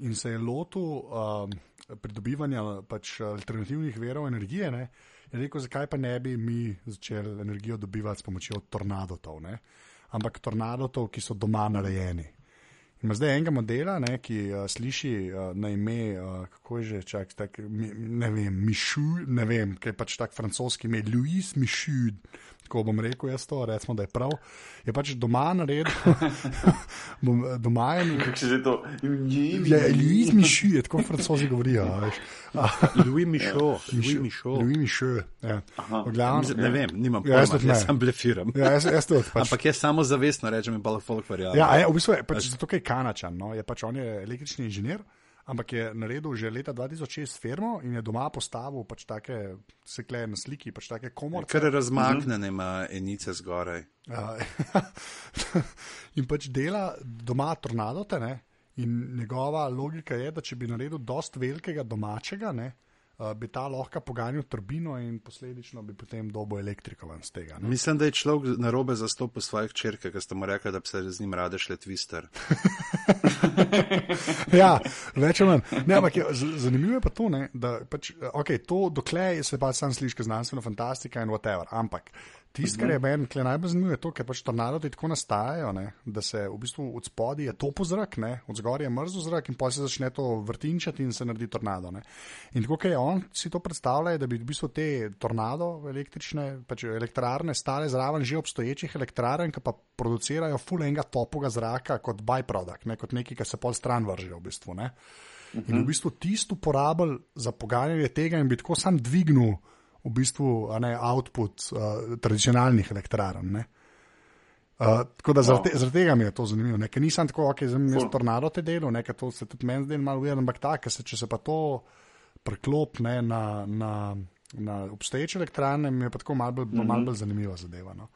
in se je lotil um, pridobivanja pač alternativnih verov energije. Ne, je rekel, zakaj pa ne bi mi začeli energijo dobivati s pomočjo tornadotov, ne? ampak tornadotov, ki so doma narejeni. Ima zdaj enega modela, ne, ki uh, sliši uh, na ime, uh, kako je že, čak, tak, mi, ne vem, Mišu, ne vem, kaj je pač tak francoski ime, Louis Mišu, tako bom rekel jaz to, recimo, da je prav. Je pač doma naredil, [LAUGHS] doma je. Kako se že to? Ja, Louis je tako francozi govorijo. Louis Mišu, Louis Mišu. Louis Mišu, ja. Glavno, Ne vem, nimam Ja, jaz pojma, tudi ne. jaz sem blefiram. Ja, jaz, jaz tudi. Pač, Ampak jaz samo zavestno rečem in pa lahko folk verjame. Ja, a je, v bistvu je pač zato, ker je kanačan. No? Je pač on je električni inženir, ampak je naredil že leta 2006 firmo in je doma postavil pač take, se kleje na sliki, pač take komorce. Ker razmaknjene ima enice zgoraj. Ja. [LAUGHS] in pač dela doma tornadote. Ne? In njegova logika je, da če bi naredil dost velikega domačega, ne, uh, bi ta lahko poganjal turbino in posledično bi potem dobo elektriko ven z tega. Ne? Mislim, da je človek na robe zastopil svoje črke, ker ste mu rekli, da bi se z njim rade šle twister. [LAUGHS] ja, več ali manj. Ne, ampak je, zanimivo je pa to, ne, da pač, okay, to dokler se pa sam sliši kot znanstvena fantastika in whatever. Ampak tisto, kar je meni najbolj zanimivo, je to, ker pač tornadoti tako nastajajo, ne, da se v bistvu od spodaj je topo zrak, ne, od zgoraj je mrzlo zrak in pa se začne to vrtinčati in se naredi tornado. Ne. In tako, ker je on si to predstavlja, da bi v bistvu te tornado električne, pač elektrarne stale zraven že obstoječih elektrarn, ki pa producirajo full enega topoga zraka kot byproduct, ne, kot nekaj, kar se pol stran vrže v bistvu. Ne. In v bistvu tisto uporabljali za poganjanje tega in bi tako sam dvignil v bistvu ne, output uh, tradicionalnih elektrarn. Ne. Uh, tako da zaradi, zaradi tega mi je to zanimivo. Ne, ker nisem tako, ok, zdaj je tornado te delo, nekaj to se tudi meni zdelo malo ujel, ampak tako, se, če se pa to preklop ne, na, na, na obstoječe elektrarne, mi je pa tako malo bolj, mm -hmm. mal bolj zanimiva zadeva. No.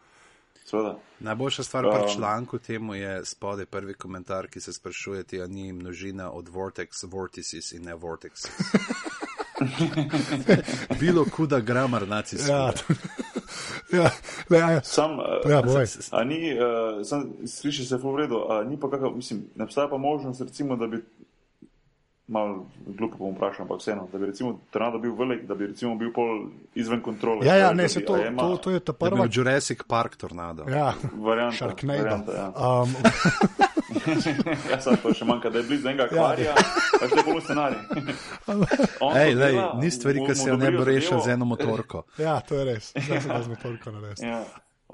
Seveda. Najboljša stvar pri članku temu je spodaj prvi komentar, ki se sprašuje, ali ni množina od vortex, vortices in ne vortex. [LAUGHS] [LAUGHS] Bilo kuda gramar nacisti. Ja, [LAUGHS] ja, le, ja, Sam, uh, ja, boj. a ni, uh, sam, sliši se v redu, a ni pa kakav, mislim, ne obstaja pa možnost, recimo, da bi, malo glupo bom vprašal, ampak vseeno, da bi recimo tornado bil velik, da bi recimo bil pol izven kontrole. Ja, ja, Da ne, se to, ima to, to je ta To je prva. bil Jurassic Park tornado. Ja, Varianta, Sharknado. varianta, ja. Um, [LAUGHS] ja, sad pa še manjka, da je blizu enega akvarija, pa še bolj scenarij. [LAUGHS] Ej, to lej, ni stvari, ki se jo ne bo rešil z eno motorko. ja, to je res. Zdaj se da z motorko narediti. Ja.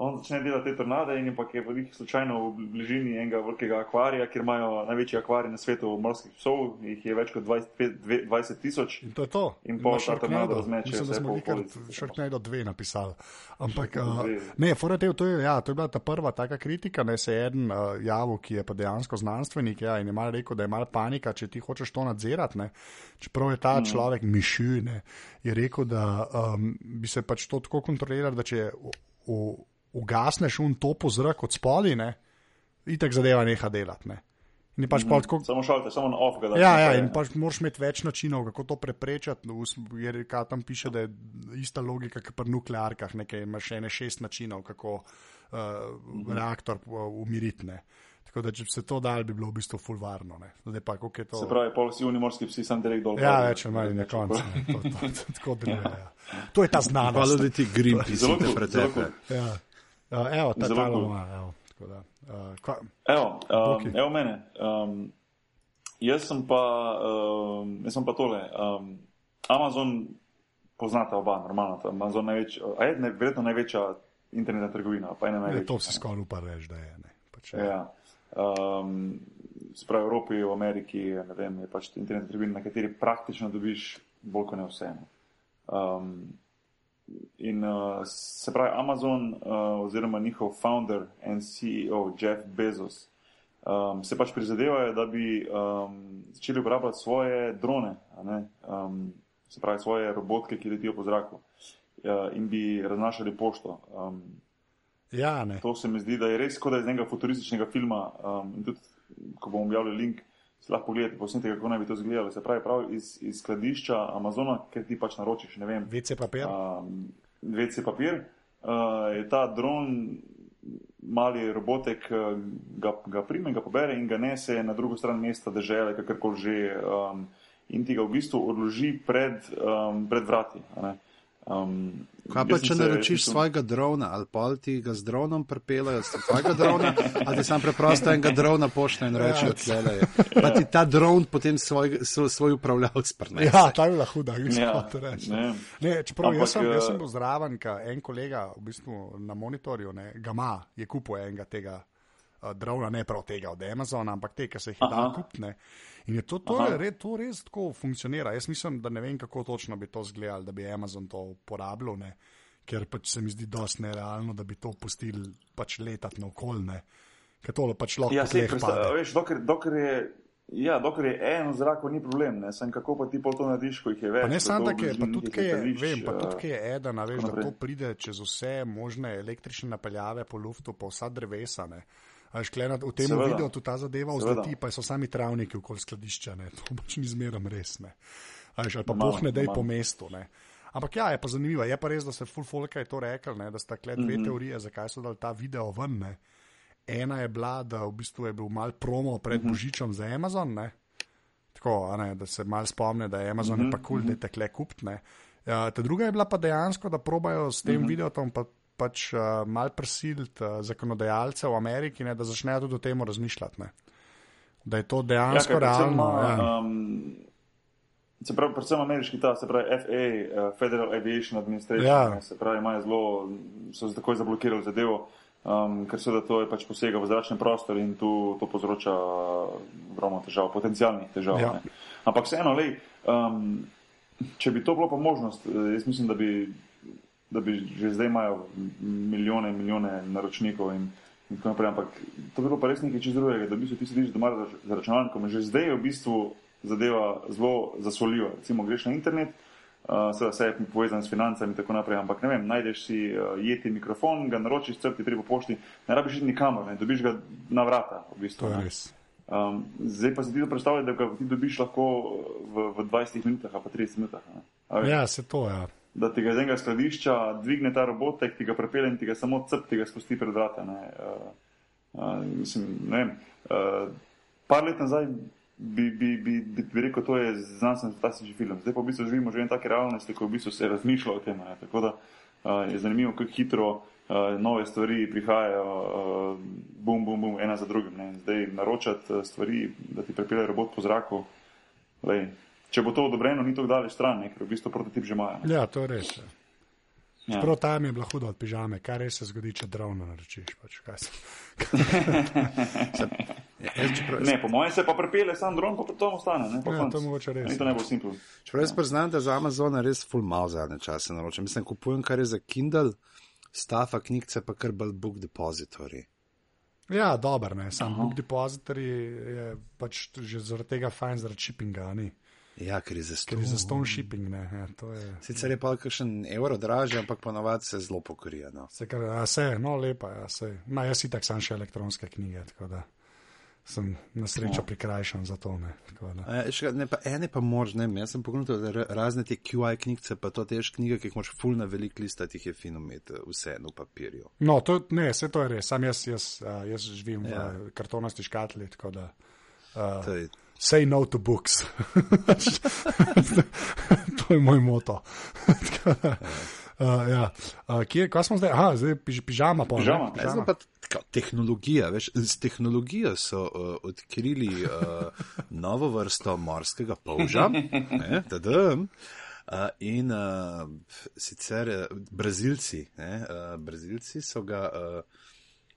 On začne delati te tornade in pa je v njih slučajno v bližini enega velikega akvarija, kjer imajo največji akvarij na svetu morskih psov, jih je več kot 20 dve- 20 tisoč. In to je to. In pol ta tornado razmeče Mislim, da smo nekaj. Sharknado 2 napisali. Ampak, uh, Dve. ne, fora te, to, je, ja, to je bila ta prva taka kritika, da se je eden uh, javil, ki je pa dejansko znanstvenik ja, in je mal rekel, da je mal panika, če ti hočeš to nadzirati. Ne. Čeprav je ta mm. človek mišljene, je rekel, da um, bi se pač to tako kontroliralo, da če u- u- ugasneš un topo zrak od ne, itek zadeva neha delati. Ne. In pač mm. tako Samo šalte, samo na off ga daš Ja, ja, in pač moraš imeti več načinov, kako to preprečiti. V sm- Jer kaj tam piše, da je ista logika kot pri nuklearkah, nekaj imaš še ene šest načinov, kako uh, Mhm. reaktor uh, umiriti. Ne. Tako da, če bi se to dal, bi bilo v bistvu fulvarno. Ne. Zdaj pa, kako je to. Se pravi, pol vsi unimorski psi sam direkt dol. Ja, več ali manj na koncu. ne. To, to, to, tako deluje. Ja. To je ta Hvala, znanost. da ti Zelo te kul, zelo pretepe. kul. Ja. Uh, evo, ta Zelo cool. ima. Evo, tako da, uh, kva, Evo, um, Okej. evo mene. Um, jaz, sem pa, um, jaz sem pa tole. Um, Amazon poznata oba, normalno. Amazon največ, je ne, verjetno največja internetna trgovina, je, največjih. to si skoraj upar reči, da je. Ne. Pač, ja. Ja. Um, se pravi, v Evropi, v Ameriki, ne vem, je pač internet trgovina, na kateri praktično dobiš bolj kot ne vse. ne. Um, in uh, se pravi, Amazon uh, oziroma njihov founder in CEO Jeff Bezos um, se pač prizadevajo, da bi um, začeli uporabljati svoje drone, um, se pravi, svoje robotke, ki letijo po zraku uh, in bi raznašali pošto. Um, ja, ne. To se mi zdi, da je res kot da iz nekega futurističnega filma. Um, in tudi, ko bom objavil link, si lahko pogledate posnetek, kako naj bi to izgledalo. Se pravi, prav iz, iz skladišča Amazona, ker ti pač naročiš, ne vem, WC papir. um, VC papir, uh, je ta dron mali robotek uh, ga, ga prime, ga pobere in ga nese na drugo stran mesta države, kakorkoli že, um, in ti ga v bistvu odloži pred, um, pred vrati. Um, Kaj pa, če naročiš se, svojega drona ali pa ti ga z dronom pripeljajo, z tvojega drona, ali ti sam preprosto enega drona pošlje in reče, da ja. je to. Pa ti ta dron potem svoj, svoj upravljalec prnese. Ja, ta je bila huda, mislim, ja, to reči. Ne. Ne, čeprav Ampak, jaz sem, jaz sem bil zraven, en kolega v bistvu na monitorju, ne, Gama je kupil enega tega uh, drona, ne prav tega od Amazona, ampak te, ki se jih da kupne. In je to, to, je, re, to res tako funkcionira. Jaz mislim, da ne vem, kako točno bi to izgledalo, da bi Amazon to uporabljal, ne? ker pač se mi zdi dosti nerealno, da bi to pustili pač letati na okolje. Ker to pač lahko ja, se veš, dokler, dokler je. Ja, dokler je eno zrako, ni problem, ne sem kako pa ti pol to narediš, ko jih je več. Pa ne samo tako, pa tudi, kaj je, vem, pa tudi, kaj je eden, veš, da to pride čez vse možne električne napeljave po luftu, po vsa drevesa, ne. Až klenat, v tem videu tudi ta zadeva vzleti, pa so sami travniki okoli skladišča, ne? to pač ni zmeram res. Až, ali pa bohne, da je po mestu. Ne? Ampak ja, je pa zanimivo, je pa res, da se full folk je to rekel, ne? da sta kle dve mm -hmm. teorije, zakaj so dali ta video ven. Ne? Ena je bila, da v bistvu je bil mal promo pred mm -hmm. Božičem za Amazon, ne? Tako, ne, da se mal spomne, da je Amazon mm -hmm. pa kul, cool, da je tekle kupt. Ja, ta druga je bila pa dejansko, da probajo s tem mm -hmm. videom pač uh, mal prisiliti uh, zakonodajalce v Ameriki, ne, da začnejo tudi o tem razmišljati. Ne. Da je to dejansko ja, realno. Ma, ja. um, se pravi, predvsem ameriški ta, se pravi FA, uh, Federal Aviation Administration, ja. ne, se pravi, imajo zelo, so takoj zablokirali zadevo, um, ker se da to je pač posega v zračni prostor in tu to povzroča ogromno težav, potencijalnih težav. Ja. Ampak vseeno, lej, um, če bi to bilo pa možnost, jaz mislim, da bi da bi že zdaj imajo milijone in milijone naročnikov in, in tako naprej. Ampak to bi bilo pa res nekaj čez drugega, da bi se ti sediš doma za računalnikom. Že zdaj je v bistvu zadeva zelo zasoljiva. Recimo greš na internet, uh, seveda vse je povezano s financami in tako naprej, ampak ne vem, najdeš si uh, jeti mikrofon, ga naročiš, crti pri pošti, ne rabiš iti nikamor, ne dobiš ga na vrata. V bistvu, to je res. Um, zdaj pa si ti to predstavljaj, da ga ti dobiš lahko v, v 20 minutah, pa 30 minutah. Ja, se to je. Ja da ti ga iz enega skladišča dvigne ta robotek, ti ga prepelje in ti ga samo cep, ti ga spusti pred vrata. Ne. Uh, uh, mislim, ne vem. Uh, par let nazaj bi, bi, bi, bi, bi rekel, to je znanstveno fantastični film. Zdaj pa v bistvu živimo že v taki realnosti, ko v bistvu se razmišlja o tem. Ne. Tako da uh, je zanimivo, kako hitro uh, nove stvari prihajajo, uh, bum, bum, bum, ena za drugim. Ne. Zdaj naročati stvari, da ti prepelje robot po zraku. Lej, če bo to odobreno, ni to daleč stran, ker v bistvu prototip že imajo. Ja, to je res. Ja. Ja. Prav tam je bilo hudo od pižame, kaj res se zgodi, če drevno naročiš. Pač, [LAUGHS] ne, po mojem se pa prepele, sam dron pa to ostane. Ne, ja, to je mogoče res. To ne bo simpel. Čeprav jaz priznam, da za Amazon res full mal zadnje čase naročam. Mislim, kupujem kar je za Kindle, stafa knjigce pa kar bolj book depository. Ja, dober, ne, sam Aha. book depository je pač že zaradi tega fajn zaradi shippinga, ni. Ja, ker je za ston, za ston shipping. Ne, ja, je... Sicer je pa kakšen evro dražji, ampak ponovadi se zelo pokorija. No. Se, kar, a se, no, lepa je. Ja, no, jaz si tak sam še elektronske knjige, tako da sem na srečo no. prikrajšan za to. Ne, a, še, ne, pa, ene pa možne, jaz sem pogledal razne te QI knjige, pa to tež knjige, ki jih moš full na velik list, tih je fino imeti vse v papirju. No, to, ne, vse to je res, sam jaz, jaz, jaz, jaz živim ja. v kartonasti škatli, tako da. Uh, say no to books. [LAUGHS] to je moj moto. [LAUGHS] uh, ja. uh, kje, kaj smo zdaj? Aha, zdaj piž, pižama. Pa, pižama, pižama. Pa, tako, tehnologija, veš, z tehnologijo so uh, odkrili uh, [LAUGHS] novo vrsto morskega polža. Ne, Uh, in uh, sicer uh, Brazilci, ne, uh, Brazilci so ga uh,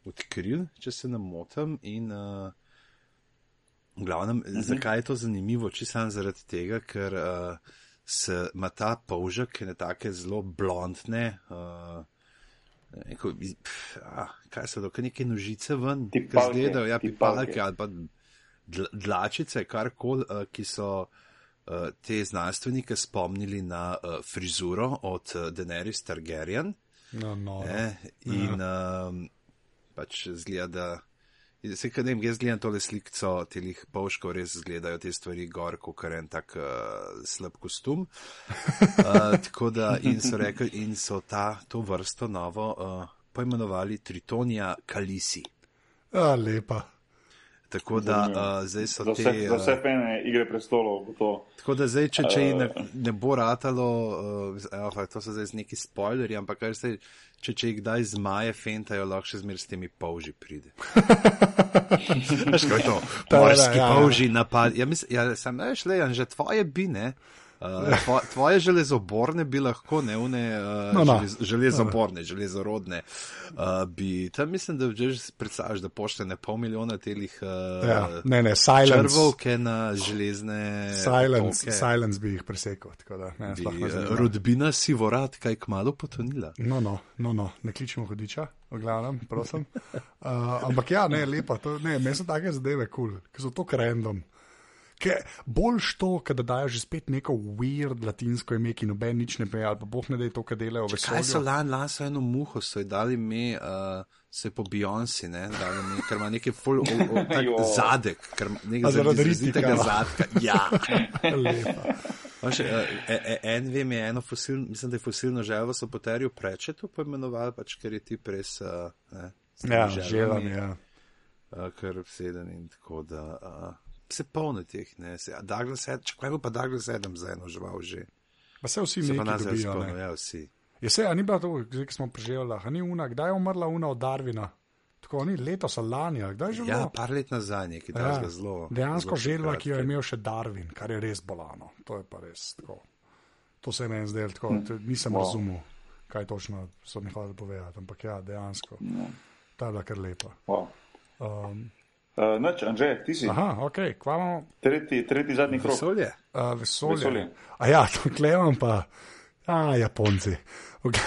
odkrili, če se ne motim, in uh, V glavnem, uh mhm. -huh. zakaj je to zanimivo? Če sem zaradi tega, ker uh, se ima ta polžek, ne take zelo blondne. Uh, Neko, pf, a, kaj so to, neke nožice ven, ki izgledajo, ja, pipalke ali pa dlačice, karkoli, uh, ki so uh, te znanstvenike spomnili na uh, frizuro od uh, Daenerys Targaryen. No, no. Eh, in ja. um, pač zgleda, da. Se kaj vem, jaz gledam tole slikco, telih polškov, res izgledajo te stvari gor, kot kar en tak uh, slab kostum. Uh, [LAUGHS] tako da in so rekli, in so ta, to vrsto novo uh, poimenovali Tritonija Kalisi. A, lepa. Tako da uh, zdaj so Za te. vse, za vse pene igre prestolov bo to. Tako da zdaj, če, če ji ne, ne bo ratalo, uh, oh, to so zdaj neki spoilerji, ampak kar se, če, če jih kdaj zmaje fentajo, lahko še zmer s temi polži pride. [LAUGHS] Veš, kaj je to? Morski ja, ja. polži napad. Ja, mislim, ja, sem veš, le, že tvoje bi, ne? Uh, tvo, tvoje železoborne bi lahko, ne une uh, No, no. želez, železoborne, železorodne. Uh, bi, tam mislim, da že predstavljaš, da poštene pol milijona telih uh, Ja, ne, ne, silence. črvovke na železne. Silence, toke. silence bi jih presekal. tako Da, ne, Bi, eh, zanima. rodbina Sivorat, kaj kmalo potonila. No, no, no, no, ne kličemo hodiča, v glavnem, prosim. Uh, ampak ja, ne, lepa, to, ne, meni so take zadeve kul, cool, ki so to random. Ke Boljš to, da dajo že spet neko weird latinsko ime, ki noben nič ne ve, ali pa boh ne da je to, kar delajo v Kaj so lani, lani so eno muho, so ji dali me, uh, se po Beyoncé, ne, dali me, ker ima neki full o, o, tak [LAUGHS] zadek, ker ima nekaj izrazitega ritika. zadka. Ja. [LAUGHS] Lepa. Veš, uh, e, e, en vem je eno fosilno, mislim, da je fosilno želvo so poterju preče to poimenovali, pač ker je ti res, uh, ne, Ja, želam, ja. uh, kar obseden in tako da. Uh, Se polne teh, ne, se, a Douglas Adams, če kaj bo pa Douglas Adams za eno žival že. Pa se vsi Se nekaj dobijo. spomnim, Ne. ja, vsi. Je se, a ni bila to, ki smo preživeli, a ni una, kdaj je umrla una od Darvina? Tako ni letos ali lani, ali kdaj je že bilo? Ja, par let nazaj, neki Ja, ja, zelo. dejansko želva, ki jo je imel še Darwin, kar je res bolano. To je pa res tako. To se je meni zdelo tako, hm. nisem wow. Razumel, kaj točno so mi hoteli povedati, ampak ja, dejansko. Ta je bila kar lepa. Wow. Um, Uh, noč, Anže, ti si aha, ok, imamo tretji, tretji zadnji krok. Vesolje. uh, vesolje. Vesolje. A ja, to klevam pa, a Japonci. Ok. [LAUGHS]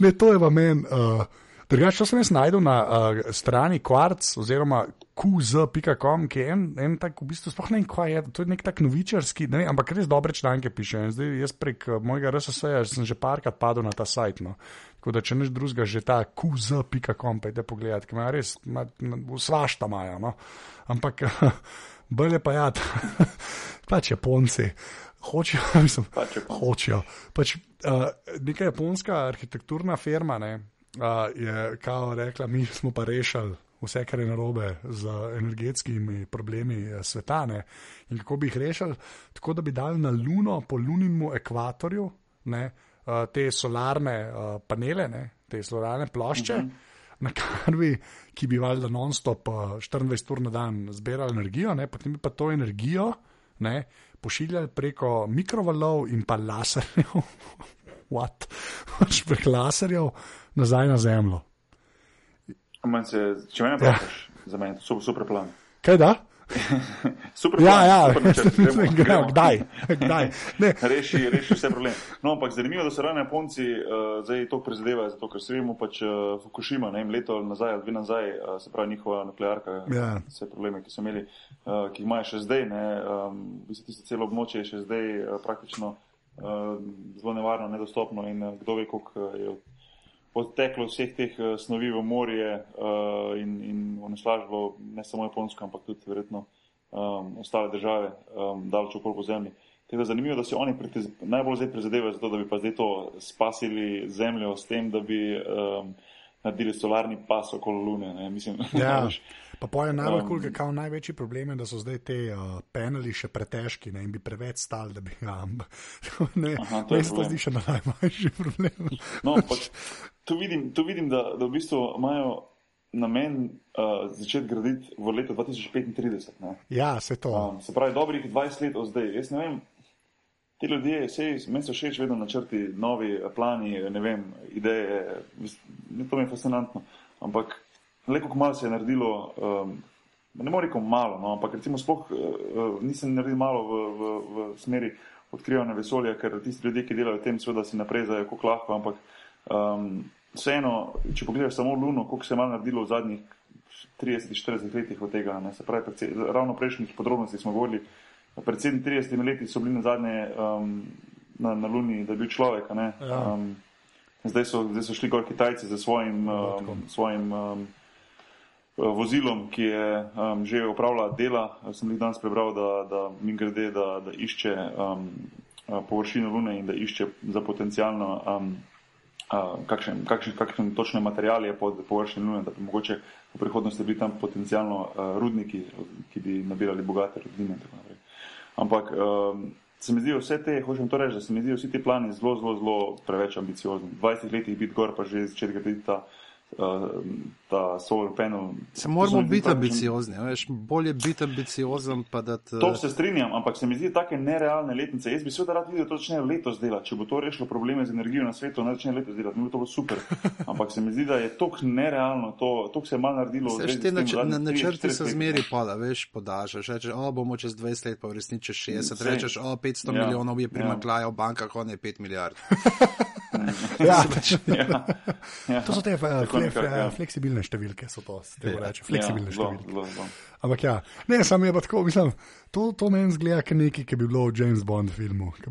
ne, to je v meni. Uh, Drugače, sem jaz najdel na uh, strani Quartz oziroma qz.com, ki je en, en tak, v bistvu, sploh ne vem, kaj je, to je nek tak novičarski, ne, vem, ampak res dobre članke piše. In zdaj jaz prek uh, mojega RSS-ja sem že parkrat padel na ta sajt. No. Tako da, če nič drugega, že ta qz.com, pejte pogledat, ki ima res, ima, svašta maja. No. Ampak [LAUGHS] bolje pa ja, [LAUGHS] pač Japonci. Hočejo, [LAUGHS] mislim, Pač hočejo. Pač, uh, neka japonska arhitekturna firma ne, uh, je kao rekla, mi smo pa rešili vse, kar je narobe z energetskimi problemi eh, sveta ne, in kako bi jih rešili, tako da bi dali na Luno, po luninemu ekvatorju, ne, uh, te solarne uh, panele, ne, te solarne plošče. Uh -huh. Na kar bi, ki bi valjda non-stop uh, 24 ur na dan zbirali energijo, ne, potem bi pa to energijo ne, pošiljali preko mikrovalov in pa laserjev, [LAUGHS] what, pač prek laserjev nazaj na zemljo. Manj Se, če me Ja. vprašaš, za mene je super, super plan. Kaj da? [LAUGHS] Super Ja, plan, ja, super načrt, [LAUGHS] gremo, gremo, gremo. kdaj? kdaj? [LAUGHS] Reši, reši vse probleme. No, ampak zanimivo, da so ravno Japonci uh, zdaj to prizadevajo, zato ker se vemo pač uh, Fukushima, ne vem, leto nazaj ali dve nazaj, uh, se pravi njihova nuklearka, Ja. vse probleme, ki so imeli, uh, ki jih imajo še zdaj, ne, um, v bistvu tisto celo območje je še zdaj uh, praktično uh, zelo nevarno, nedostopno in uh, kdo ve, koliko je odteklo vseh teh uh, snovi v morje uh, in, in onesnažilo ne samo Japonsko, ampak tudi verjetno um, ostale države, um, daleč okoli po zemlji. Tako da zanimivo, da se oni pritiz, najbolj zdaj prizadevajo za to, da bi pa zdaj to spasili zemljo s tem, da bi um, naredili solarni pas okoli Lune. Ne? Mislim, [LAUGHS] Ja. Pa poje najbolj Um, kul, cool, kao največji problem je, da so zdaj te uh, paneli še pretežki ne, in bi preveč stali, da bi ga. [LAUGHS] Ne, Aha, to je to zdi še najmanjši problem. No, ampak tu vidim, tu vidim da, da v bistvu imajo namen uh, začeti graditi v letu 2035. Ne? Ja, se to. Um, se pravi, dobrih 20 let od zdaj. Jaz ne vem, ti ljudje, sej, meni so všeč vedno načrti, novi plani, ne vem, ideje, to mi je fascinantno. Ampak le kako malo se je naredilo, um, ne morem reči malo, no, ampak recimo sploh uh, nisem naredil malo v, v, v smeri odkrivanja vesolja, ker tisti ljudje, ki delajo v tem, seveda si naprezajo, kako lahko, ampak um, vseeno, če pogledaš samo Luno, koliko se je malo naredilo v zadnjih 30-40 letih od tega, ne, se pravi, predvsej- ravno prejšnjih podrobnostih smo govorili, pred 37 leti so bili na zadnje um, na, na Luni, da je bil človek. ne, Ja. Um, zdaj, so, zdaj so šli gor Kitajci za svojim, um, svojim um, vozilom, ki je um, že upravljala dela. Sem jih danes prebral, da, da mi grede, da, da išče um, uh, površino Lune in da išče za potencijalno. Um, Uh, kakšen, kakšen, kakšen točne materijale je pod površjem Lune, da bi mogoče v prihodnosti bili tam potencijalno uh, rudniki, ki bi nabirali bogate rudnine in tako naprej. Ampak um, se mi zdijo vse te, hočem to reči, da se mi zdijo vsi ti plani zelo, zelo, zelo preveč ambiciozni. V 20 letih biti gor, pa že iz začetka ta ta solar panel. Se moramo biti ambiciozni, veš, bolje biti ambiciozen. Te... To se strinjam, ampak se mi zdi tako nerealne letnice. Jaz bi seveda rad videl, da to začne letos delati. Če bo to rešilo probleme z energijo na svetu, ne začne letos delati, bi to bilo super. [LAUGHS] Ampak se mi zdi, da je to nerealno, to se je malo naredilo. Veš, te nač na načrti so zmeri pada, veš, podažaš. Rečeš, o, bomo čez 20 let, pa v resnici 60. Rečeš, o, 500 ja. milijonov je primaklaja ja. v bankah, on je 5 milijard. [LAUGHS] ja, [LAUGHS] ja, ja. To so te uh, fle, fle, ja. fleksibilne številke, so to, te ja. reče, fleksibilne ja, številke. Zlo, zlo. Ampak ja, ne, sam je pa tako, mislim, to, to meni zgleda, kot nekaj, ki bi bilo v James Bond filmu. [LAUGHS]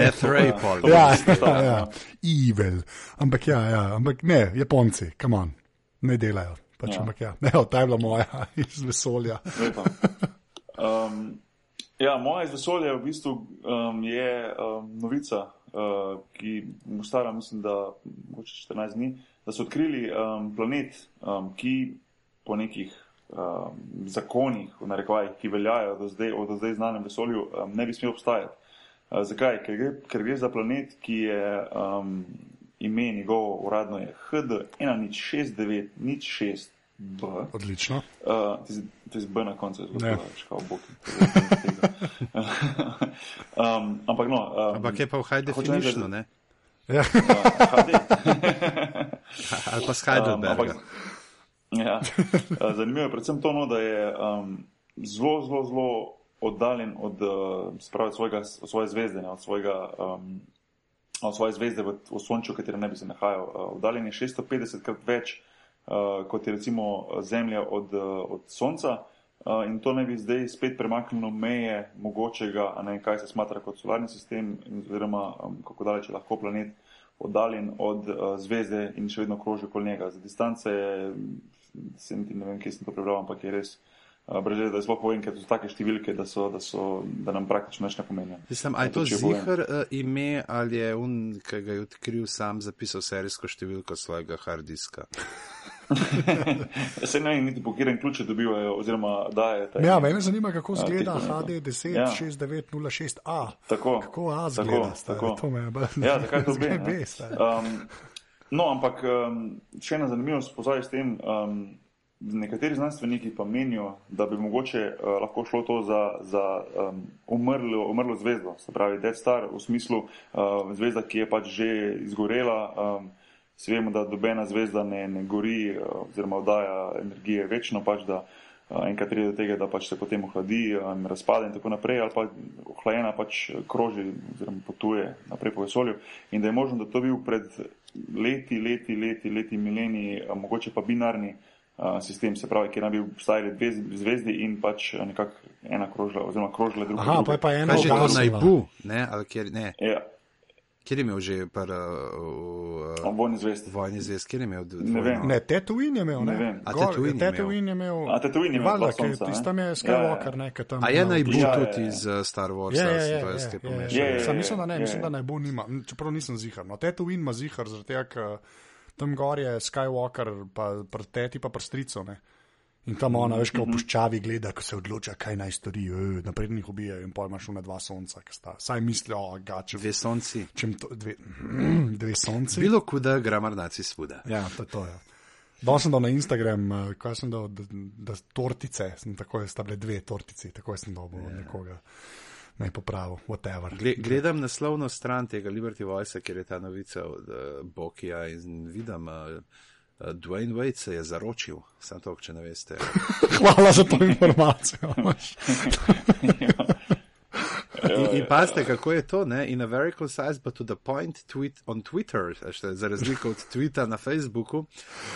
Death Ray, Paul. Ja, ja, ja, evil. Ampak ja, ja, ampak ne, Japonci, come on, ne delajo. Pač, ja. Ampak ja, [LAUGHS] ne, ta je bila moja [LAUGHS] iz vesolja. um, ja, moja iz vesolja v bistvu um, je um, novica uh, ki mu stara, mislim, da mogoče 14 dni, da so odkrili um, planet, um, ki po nekih um, zakonih, v narekovajih, ki veljajo do zdaj, od zdaj znanem vesolju, um, ne bi smel obstajati. Uh, zakaj? Ker gre, ker gre za planet, ki je um, ime njegovo uradno je HD 106906. B. Odlično. Uh, to je B na koncu, zelo dobro, škal bok. um, ampak no. Um, ampak je pa v high definition, ne? Ja. [LAUGHS] Ali pa s Heidelbergom. Um, ja. Uh, zanimivo je predvsem to, no, da je um, zelo, zelo, zelo oddaljen od, uh, svojega, od svoje zvezde, ne, od svojega. Um, od svoje zvezde v, v Sončju, v katerem ne bi se nahajal. Uh, oddaljen je 650 krat več kot je recimo Zemlja od, uh, od Sonca. Uh, in to ne bi zdaj spet premaknilo meje mogočega, ne, kaj se smatra kot solarni sistem, oziroma um, kako daleč je lahko planet oddaljen od uh, zvezde in še vedno kroži okoli njega. Za distance je, sem, ne vem, kje sem to prebral, ampak je res. Breže, da je zelo povem, ker so take številke, da, so, da, so, da nam praktično več ne pomenijo. Mislim, ali je to zihar uh, ime ali je on, ki ga je odkril, sam zapisal serijsko številko svojega harddiska? [LAUGHS] Se ne, niti katerem ključu dobivajo, oziroma daje. Ja, mene zanima, kako zgleda HD 106906A. Tako. Kako A zgleda? Tako, tako. To me je bolj. Ja, zakaj to [LAUGHS] bi? Um, no, ampak um, še ena zanimivost pozaj s tem. Um, nekateri znanstveniki pa menijo, da bi mogoče uh, lahko šlo to za, za um, umrlo, umrlo zvezdo, se pravi Dead Star v smislu uh, zvezda, ki je pač že izgorela. Um, Vsi vemo, da dobena zvezda ne, ne gori eh, oziroma oddaja energije večno, pač da eh, enkrat pride do tega, da pač se potem ohladi in eh, razpade in tako naprej, ali pa ohlajena pač kroži oziroma potuje naprej po vesolju. In da je možno, da to bil pred leti, leti, leti, leti, mileniji, mogoče pa binarni sistem, se pravi, kjer naj bi obstajali dve zvezdi in pač nekako ena krožila oziroma krožila druga. Aha, pa je pa ena. Že to naj bo, ne? Ali kjer ne? Ja. Kjer je imel že par, uh, uh, vojni zvest? Vojni zvest, kjer je imel? Ne vem. Ne, Tatooine je imel, ne, ne vem. A Tatooine, Tatooine je imel. A Tatooine je imel. Valjda, ker tam je Skywalker, ne, ker tam. A je naj bo ja, tudi iz uh, Star Wars, ja, ja, ja, to je pomešano. Sam mislim, da ne, mislim, da naj bo nima, čeprav nisem zihar. No, Tatooine ima zihar, zaradi tega, ker tam gor je Skywalker, pa pr teti pa prstrico, ne. In tam ona, veš, kot v puščavi gleda, ko se odloča, kaj naj stori, napredni jih ubija in pojma šuma dva sonca, ki sta. Saj mislijo, da če. Dve sonci. To, dve, [CLEARS THROAT] dve sonci. Bilo kuda, gramar naci svuda. Ja, to, to je. Dal sem dal na Instagram, kaj sem dal, da, da tortice, sem tako, sta bile dve tortici, tako sem dal yeah. nekoga. Naj popravil, whatever. Gle, gledam naslovno stran tega Liberty Voice, kjer je ta novica od uh, Bokija in vidim. Uh, Uh, Dwayne Wade se je zaročil, sem to, če ne veste. [LAUGHS] Hvala za to informacijo. [LAUGHS] in, in pazite, kako je to, ne? in a very concise, but to the point tweet on Twitter, še, za razliko od Twita na Facebooku.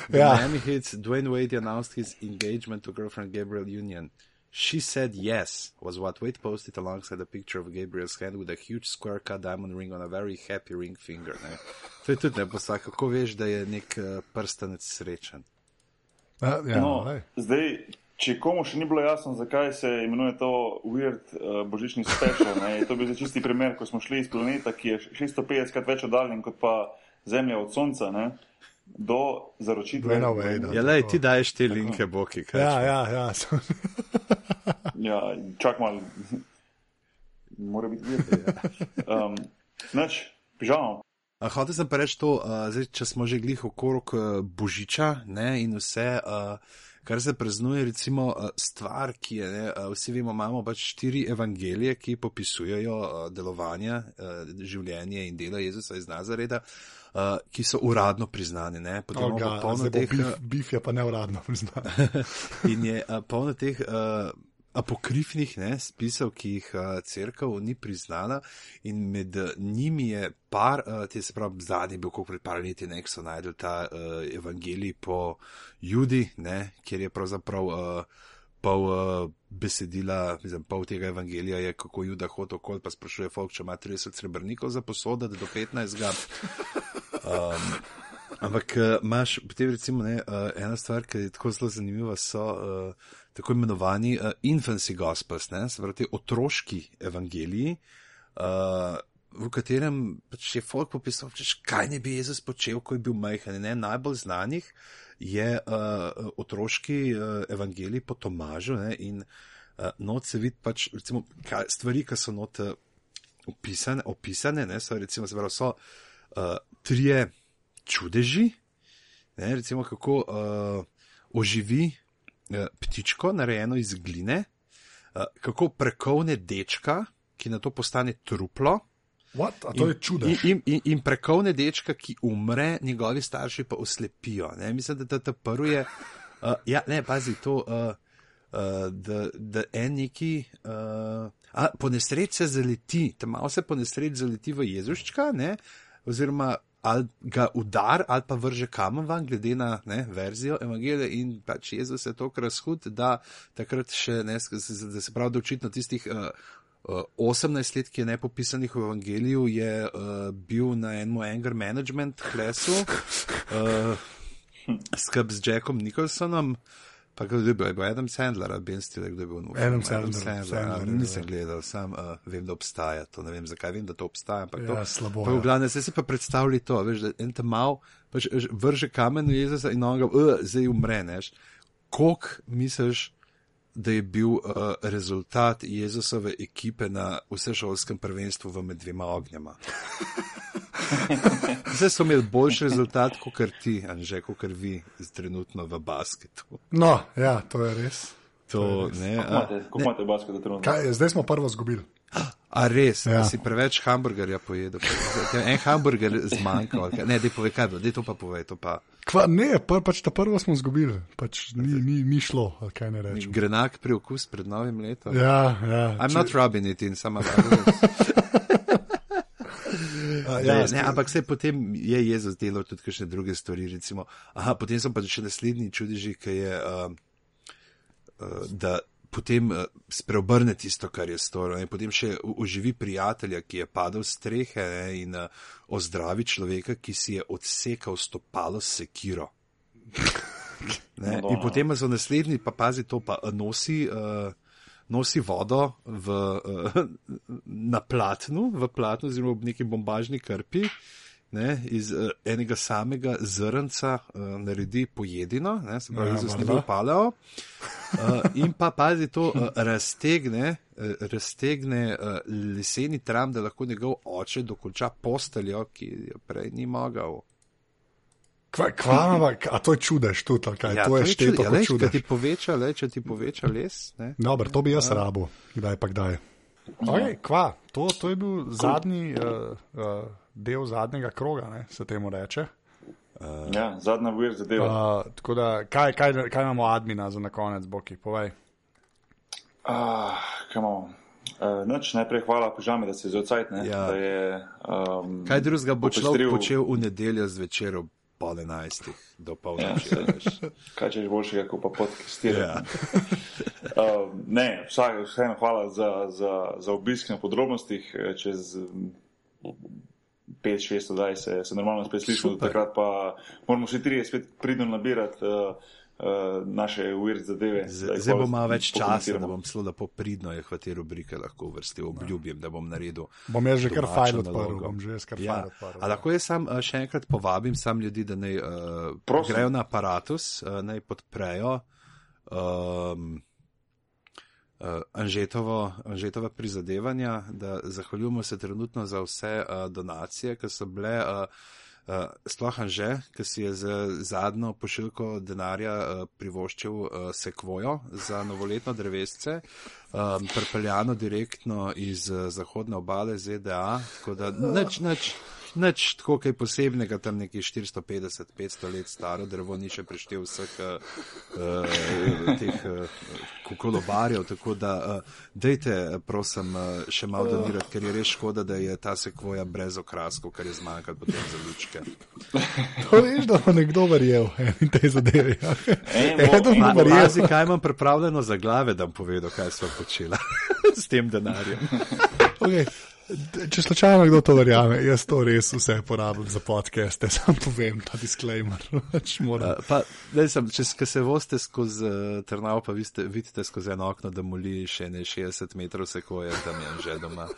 Ja. Miami Hits, Dwayne Wade announced his engagement to girlfriend Gabriel Union. She said yes, was what Wade posted alongside a picture of Gabriel's hand with a huge square cut diamond ring on a very happy ring finger. Ne? To je tudi ne posla, kako veš, da je nek uh, prstanec srečen. Uh, ja, no, zdaj, če komu še ni bilo jasno, zakaj se imenuje to Weird uh, božični special, ne, to bi za čisti primer, ko smo šli iz planeta, ki je 650 krat več oddaljen kot pa Zemlja od Sonca, ne, do zaročitve. Dwayna Wadea. Ja, lej, ti daješ te linke, boki. kaj Ja, ja, ja. [LAUGHS] Ja, čak mal, mora biti weird. Um, Nač, pižamo. A, Hotel sem pa reči to, uh, zdaj, če smo že glih okrog uh, Božiča ne, in vse, uh, kar se praznuje, recimo uh, stvar, ki je, ne, uh, vsi vemo, imamo pač štiri evangelije, ki popisujejo delovanje, uh, življenje in delo Jezusa iz Nazareta, uh, ki so uradno priznani. Ne. Potem Oh, imamo ga, polno teh, bif, bif je pa neuradno [LAUGHS] priznam. [LAUGHS] in je uh, polno teh. Uh, Apokrifnih ne, spisov, ki jih uh, crkva ni priznala, in med uh, njimi je par, uh, te se pravi, zadnji bil, kot pred par leti, ne, ki so najdel ta uh, evangelij po Judi, ne, kjer je pravzaprav uh, pol uh, besedila, mislim, pol tega evangelija je, kako Juda hodi okoli, pa sprašuje folk, če ima 30 srebrnikov za posodati do 15 ga. Um, Ampak uh, imaš potem recimo ne, uh, ena stvar, ki je tako zelo zanimiva, so uh, tako imenovani uh, infancy gospels, ne, se pravi otroški evangeliji, uh, v katerem pač je folk popisal, češ, kaj ne bi Jezus počel, ko je bil majhen. Ne, najbolj znanih je uh, otroški uh, evangelij po Tomažu ne, in uh, not se vidi pač recimo kaj, stvari, ki so not uh, opisane, opisane ne, so recimo pravi, so uh, trije čudeži, ne, recimo kako uh, oživi ptičko, narejeno iz gline, uh, kako prekovne dečka, ki na to postane truplo. What? A to je čudež. In, in, in, in prekovne dečka, ki umre, njegovi starši pa oslepijo. Ne? Mislim, da ta prvi je. Uh, ja, ne, pazi to, uh, uh, da, da en neki. Uh, a, po nesreč se zaleti, tam malo se po nesreč zaleti v Jezuščka, ne? oziroma ali ga udar ali pa vrže kamen van, glede na ne, verzijo evangelija in pač Jezus je tako razhud, da takrat še ne, da se pravi, da očitno tistih. Uh, Uh, 18 let, ki je nepopisanih v Evangeliju, je uh, bil na enem anger management klesu, uh, skup z Jackom Nicholsonom, pa kdo je bil, je bil Adam Sandler, a Ben Stiller, kdo je bil v Adam filmu? Sandler, Sandler, Sandler, a, ja. nisem gledal, sam uh, vem, da obstaja to, ne vem zakaj, vem, da to obstaja. ampak Ja, to, slabo, Pa ja. v glavnem, se si pa predstavljali to, veš, da en tam mal, pač vrže kamen v Jezusa in on ga, uh, zdaj umre, neš. Kok misliš, da je bil uh, rezultat Jezusove ekipe na vsešolskem prvenstvu v med dvema ognjama? [LAUGHS] Zdaj so imeli boljši rezultat, kot ti, Anže, kot vi, trenutno v basketu. No, ja, to je res. To, ne, Kako a, imate, kako imate basket trenutno? Kaj, zdaj smo prvo zgubili. A res, Ja. si preveč hamburgerja pojedel. En hamburger kaj? Ne, dej povej, kaj bo, dej to pa povej, to pa. Kva, ne, pr, pač ta prvo smo zgubili, pač ni, ni, ni šlo, kaj ne rečem. Grenak priokus pred novim letom. Ja, ja. I'm če- not rubbing it in, samo a, Ja, ja, ne, ampak se potem je Jezus delal tudi kakšne druge stvari. Recimo, aha, potem so pa še naslednji čudeži, ki je, uh, uh, da potem uh, spreobrne tisto, kar je storil. In potem še oživi prijatelja, ki je padel z strehe ne, in uh, ozdravi človeka, ki si je odsekal stopalo s sekiro. [LAUGHS] Ne, in potem so naslednji, pa pazi to, pa uh, nosi. Uh, Nosi vodo v, uh, [LAUGHS] na platnu, v platnu, oziroma v neki bombažni krpi, ne, iz uh, enega samega zrnca uh, naredi pojedino, ne, se pravi, Ja, morda. bo paleo. Uh, in pa pazi to, uh, raztegne, uh, raztegne uh, leseni tram, da lahko njegov oče dokonča posteljo, ki jo prej ni mogel. Kva, kva, a to je čudež tudi, kaj, ja, to je šteto ja, lej, če čudež. ti poveča, le, če ti poveča les. Ne. Dobro, to bi jaz rabo, kdaj pa kdaj. Okay, kva, to, to je bil zadnji uh, uh, del zadnjega kroga, ne, se temu reče. Ja, zadnja weird zadeva. Uh, tako da, kaj, kaj, kaj imamo admina za na konec, Boki, povej. Ah, imamo? Uh, noč najprej hvala pižami, da si zelo cajt, ne? Ja. Da je, um, Kaj drugega bo človek popestril- počel v nedeljo zvečer ob pol enajstih do polnoči? Ja, a veš? Kaj češ boljšega, kot pa podcastirati. Ja. Uh, [LAUGHS] ne, vsak, vseeno hvala za, za, za obisk na podrobnostih. eh, Čez 5-6 oddaj se, se normalno spet slišimo, do Super. takrat pa moramo vsi trije spet pridno nabirati. Uh, uh, naše uvird zadeve. Zdaj bo malo več časa, da bom zelo lepo pridno je v te rubrike lahko uvrstil. Obljubim, da bom naredil. Bom jaz že kar fajn odprl. Bom že kar ja. fajn odprl. A lahko jaz sam uh, še enkrat povabim sam ljudi, da naj uh, grejo na aparatus, uh, naj podprejo. Um, Uh, Anžetovo, Anžetova prizadevanja, da zahvaljujemo se trenutno za vse uh, donacije, ki so bile uh, Uh, sploh Anže, ki si je z zadnjo pošiljko denarja uh, privoščil uh, sekvojo za novoletno drevesce, um, pripeljano direktno iz uh, zahodne obale ZDA, tako da nič, nič nič tako kaj posebnega, tam neki 450-500 let staro drevo, ni še preštel vseh uh, teh uh, kolobarjev. Tako da uh, dejte, prosim, uh, še malo donirati, ker je res škoda, da je ta sekvoja brez okraskov, kar je zmanjkalo potem za lučke. [LAUGHS] To veš, da bo nekdo verjel in te zadeve. Razi, kaj imam pripravljeno za glave, da bom povedal, kaj so počela [LAUGHS] s tem denarjem. Okay. Če slučajno kdo to verjame, jaz to res vse porabim za podcaste, sam povem ta disclaimer. [LAUGHS] Pač pa, ne, sem, če se voste skozi uh, Trnav, pa viste, vidite skozi eno okno, da moli še ne 60 metrov sekoje, tam je že doma.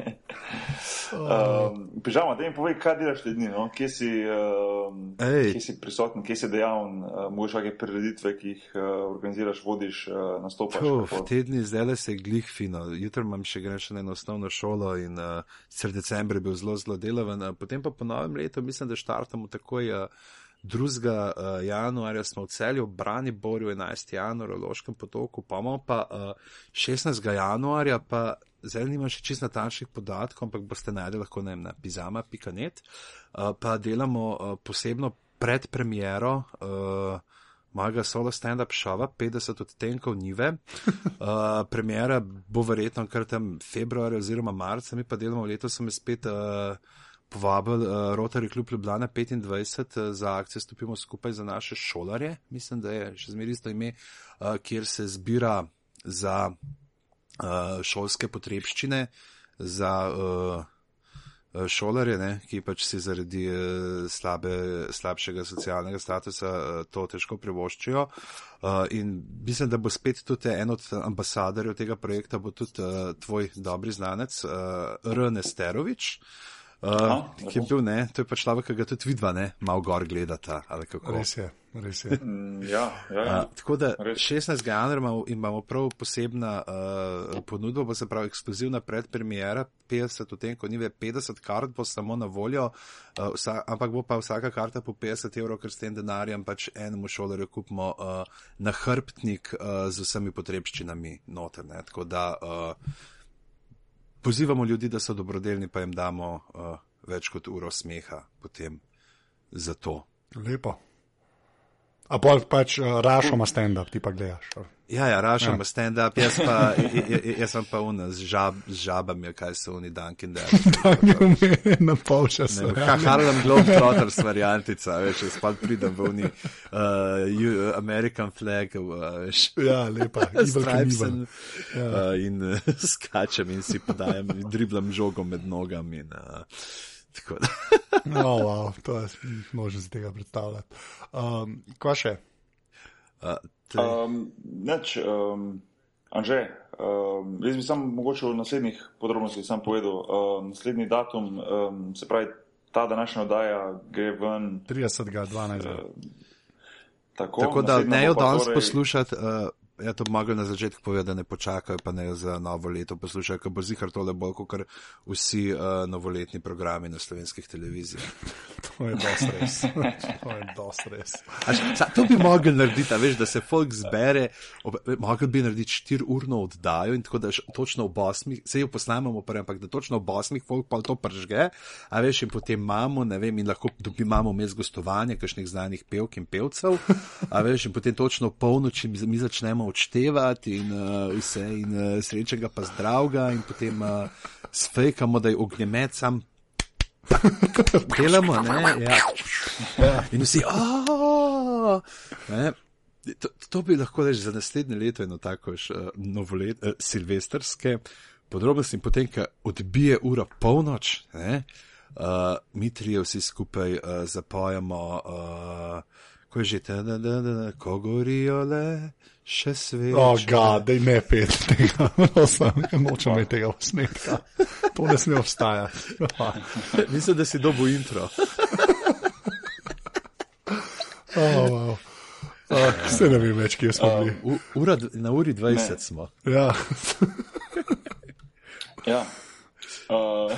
[LAUGHS] um, Pižama, da mi povej, kaj delaš te dni, no? kje, si, um, kje si prisoten, kje si dejaven, uh, možeš kakšne prireditve, ki jih uh, organiziraš, vodiš, uh, nastopaš. Uf, te dni zdaj le se glih fino, jutro imam še greš na eno osnovno šolo in uh, sicer decembr je bil zelo, zelo delaven. Uh, potem pa po novem letu, mislim, da štartamo takoj. Uh, 2. Uh, januarja smo v celju, v Brani Borju, 11. januarja v Loškem potoku, pa imamo pa uh, 16. januarja, pa zdaj nimam še čist natančnih podatkov, ampak boste najdeli lahko ne, na pizama.net, uh, pa delamo uh, posebno predpremiero. Uh, mojega solo stand-up šova, 50 odtenkov nive. [LAUGHS] Uh, premjera bo verjetno kar tam februarja oziroma marca, mi pa delamo letos, sem spet uh, povabil uh, Rotary Club Ljubljana 25 uh, za akcijo Stopimo skupaj za naše šolarje. Mislim, da je še zmeri isto ime, uh, kjer se zbira za uh, šolske potrebščine, za uh, Eh, šolarje, ne, ki pač si zaradi eh, slabe, slabšega socialnega statusa eh, to težko privoščijo. In mislim, da bo spet tudi en od ambasadorjev tega projekta, bo tudi tvoj dobri znanec, R. Nesterovič. Uh, ki je bil, ne, to je pa človek, ki ga tudi vidva, ne, malo gor gledata. Res je, res je. Mm, ja, ja, ja. Uh, tako da res. 16. januarja imamo prav posebna uh, ponudba, bo se pravi ekskluzivna predpremijera, 50 v tem, ko ni več 50 kart, bo samo na voljo, uh, vsa, ampak bo pa vsaka karta po 50 evrov, ker s tem denarjem pač enemu šolarju kupimo uh, nahrbtnik uh, z vsemi potrebščinami noter. Ne, tako da. Uh, pozivamo ljudi, da so dobrodelni, pa jim damo uh, več kot uro smeha potem za to. Lepo. A pa pač uh, rašoma stand-up, ti pa gledaš. Ja, ja, rašoma ja. stand-up, jaz pa, jaz sem pa un z, žab, z žabami, kaj so oni Dunkin' Donuts. [LAUGHS] na pol časa. Ja. Harlem Globetrotters variantica, veš, jaz pa pridem v uni uh, American flag, uh, veš. Ja, lepa. [LAUGHS] Stripesen ja. uh, in uh, [LAUGHS] skačem in si podajem, driblam žogo med nogami. In, uh, No, wow, to je možno z tega predstavljati. Um, Kva še? Uh, um, neč, um, Anže, um, jaz bi sam mogoče v naslednjih podrobnostih sam povedal. Um, naslednji datum, um, se pravi, ta današnja oddaja gre ven. 30.12. Uh, tako, tako da ne jo danes torej... poslušati. Uh, Ja, to bi mogli na začetku povedati, da ne počakajo, pa ne za novo leto poslušajo, ker bo zihar tole bolj kot vsi uh, novoletni programi na slovenskih televizijah. [LAUGHS] to je dosti res. [LAUGHS] to je dosti res. Až, sa, to bi mogli narediti, veš, da se folk zbere, mogli bi narediti štirurno oddajo in tako da točno v bosmih, se jo posnamemo prvi, ampak da točno v bosmih folk pa to pržge, a veš, in potem imamo, ne vem, in lahko dobimo mes gostovanja, kakšnih znanih pevk in pevcev, a veš, in potem točno polnoči mi začnemo odštevati in uh, vse, in uh, srečnega pa zdravega, in potem uh, sfejkamo, da je ognjemet sam. [LAUGHS] Delamo, ne? Ja. In vsi, oh! to, to bi lahko reči za naslednje leto, eno tako uh, novolet, uh, silvestrske podrobnosti, in potem, ko odbije ura polnoč, ne? Uh, mi trije vsi skupaj uh, zapojamo. Uh, ko je že ta, da, da, da, da, ko gorijo le še sveče. O, ga, da [LAUGHS] ne pet tega, prosim, nočem imeti tega posnetka. To ne sme obstajati. [LAUGHS] Mislim, da si dobo intro. [LAUGHS] Oh, wow. oh, se ne vem več, kje smo bili. U, ura, na uri 20 Ne. smo. Ja. Ja. Uh,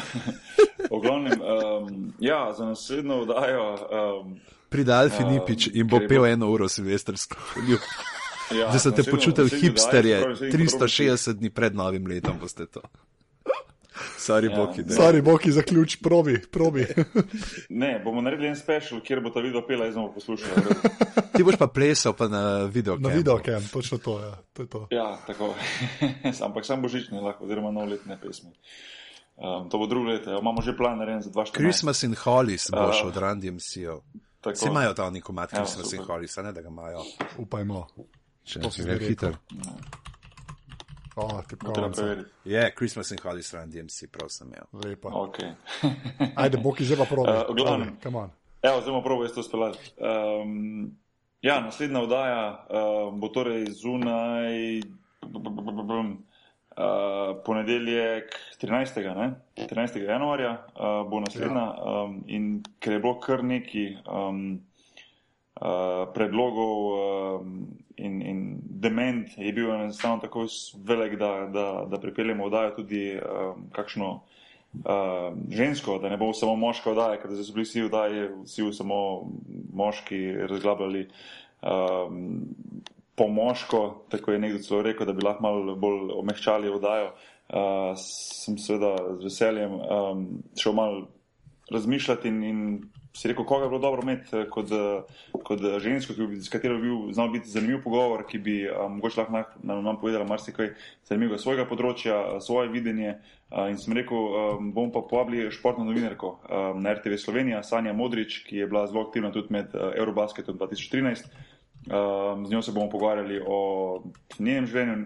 v glavnem, um, ja, za naslednjo oddajo. Um, Pride Alfi Um, Nipič in bo je pel bilo- eno uro silvestrsko. [LAUGHS] ja, Da se te hipsterje, se pravi, naslednji 360 dni pred novim letom boste to. [LAUGHS] Sorry, Ja. Boki, da. Sorry, Boki, zaključ, probi, probi. [LAUGHS] Ne, bomo naredili en special, kjer bo ta video pela, jaz bomo poslušali. Ti boš pa plesal pa na video. Na video, kem, točno to, ja. To je to. Ja, tako. Ampak sam božični lahko, oziroma novoletne pesmi. Um, to bo drugo leto, ja. imamo že plan narejen za 2014. Christmas in Hollies boš Uh, od Randy MCO. Tako. Vsi imajo ta neki komat Ja, Christmas in super. Hollies, a ne da ga imajo. Upajmo. Če To si gre hiter. O, Bo treba tipkovnica. preveriti. Je, Christmas in Hollies Randy MC, prav sem imel. Lepa. Okay. [LAUGHS] Ajde, Boki, zdaj pa probi. Uh, glavnem. Come on. Evo, zdaj bomo probali to speljati. Um, ja, naslednja oddaja um, bo torej zunaj uh, ponedeljek 13. Ne? 13. januarja uh, bo naslednja um, in ker je bilo kar neki um, uh, predlogov um, in, in dement, je bil enostavno tako velik, da, da, da pripeljemo oddajo tudi um, kakšno uh, žensko, da ne bo samo moška oddaja, ker so bili vsi oddaji, vsi samo moški razglabljali um, po moško, tako je nekdo celo rekel, da bi lahko malo bolj omehčali oddajo. Uh, sem seveda z veseljem um, šel malo razmišljati in, in si rekel, koga bi bilo dobro imeti eh, kot, eh, kot eh, žensko, bi, s katero bi bil znal biti zanimiv pogovor, ki bi um, mogoče lahko nam, nam, povedala marsikaj zanimivega svojega področja, eh, svoje videnje. Uh, in sem rekel, um, bom pa povabili športno novinarko um, na RTV Slovenija, Sanja Modrič, ki je bila zelo aktivna tudi med uh, Eurobasketom 2013. Um, z njo se bomo pogovarjali o njenem življenju,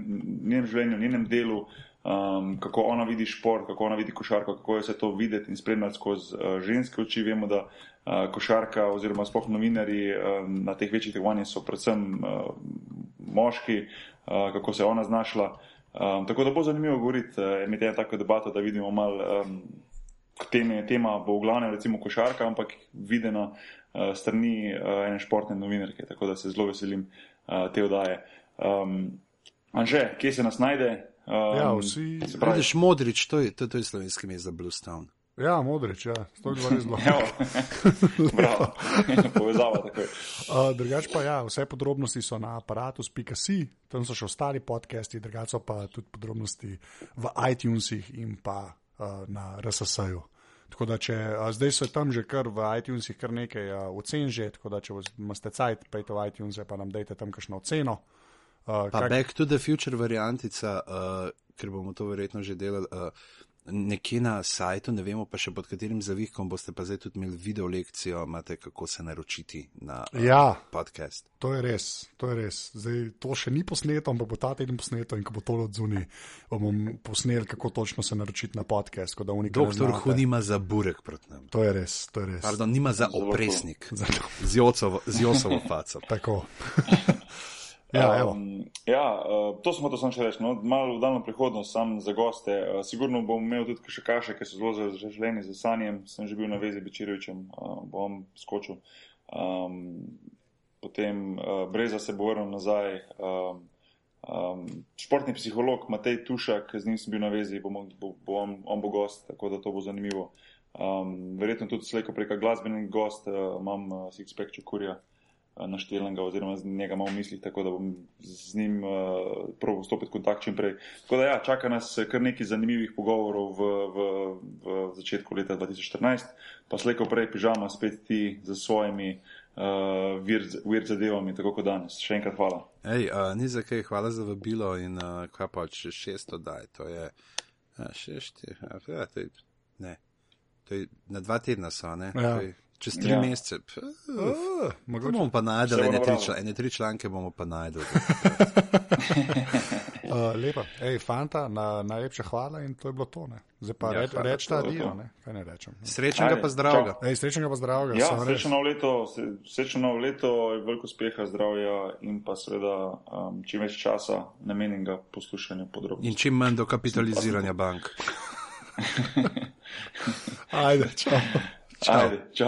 njenem, življenju, njenem delu, um, kako ona vidi šport, kako ona vidi košarko, kako je vse to videti in spremljati skozi uh, ženske oči. Vemo, da uh, košarka oziroma sploh novinari um, na teh večjih tekmovanjih so predvsem uh, moški, uh, kako se je ona znašla. Um, tako da bo zanimivo govoriti, uh, imeti eno tako debato, da vidimo malo. Um, tema bo v glavnem recimo košarka, ampak videna uh, strani uh, ene športne novinarke, tako da se zelo veselim uh, te oddaje. Um, Anže, kje se nas najde? Um, Ja, vsi- Vidiš, modrič, to je, to, to je slovenski ime za Bluestone. Ja, modrič, ja. To je res zelo. Evo, [LAUGHS] bravo, [LAUGHS] povezava takoj. Uh, drugač pa ja, vse podrobnosti so na aparatus.si, tam so še ostali podcasti, drugače so pa tudi podrobnosti v iTunesih in pa uh, na RSS-ju. Tako da, če a, zdaj so tam že kar v iTunesih kar nekaj a, ocen že, tako da, če imate cajt, pejte v iTunes, pa nam dajte tam kakšno oceno. Uh, Pa Back to the Future variantica, uh, ker bomo to verjetno že delali. Uh, Nekje na sajtu, ne vemo pa še pod katerim zavihkom, boste pa zdaj tudi imeli video lekcijo, imate kako se naročiti na uh, Ja. podcast. To je res, to je res. Zdaj, to še ni posneto, ampak bo ta teden posneto in ko bo to odzuni, bomo posneli, kako točno se naročiti na podcast. Doktor. Hu nima za burek proti nam. To je res, to je res. Pardon, nima za opresnik. Z Jocovo faco. Tako. [LAUGHS] ja, evo. Um, ja, uh, to smo to sam še reči. No, malo v daljno prihodnost, sam za goste. Uh, sigurno bom imel tudi še kaše, ki so zelo zaželeni za sanjem. Sem že bil na vezi Bečirovičem, uh, bom skočil. Um, potem uh, Breza se bo vrnil nazaj. Um, um, športni psiholog Matej Tušak, z njim sem bil na vezi, bo, bo, bo on, on bo gost, tako da to bo zanimivo. Um, verjetno tudi slejko preka glasbeni gost, uh, imam uh, Sixpack Čukurja naštelenega, oziroma z njega imam v mislih, tako da bom z njim uh, proval stopiti v kontakt čim prej. Tako da ja, čaka nas kar nekaj zanimivih pogovorov v, v, v začetku leta 2014, pa slejko prej pižama spet ti za svojimi uh, vir, vir zadevami, tako kot danes. Še enkrat hvala. Ej, uh, ni za kaj, hvala za vabilo in uh, kaj pa če šesto daj, to je a, šešti, a, ja, to je, ne, to je na dva tedna so, ne, Ja. to je čez tri Ja. mesece. Uh, mogoče. bomo pa najdel, ene tri, nabralo. čla, ene tri članke bomo pa najdel. [LAUGHS] [LAUGHS] Uh, lepa, hej, fanta, na, najlepša hvala in to je bilo to. Ne. Zdaj pa Ja, reč, reč ta to. ne? kaj ne rečem. Srečnega pa zdravega. čau. Ej, srečnega pa zdravega. Ja, srečno novo leto, se- srečno novo leto, veliko uspeha, zdravja in pa seveda um, čim več časa namenjenega poslušanju podrobnosti. In čim manj dokapitaliziranja bank. [LAUGHS] Ajde, čau. Ajde, čau.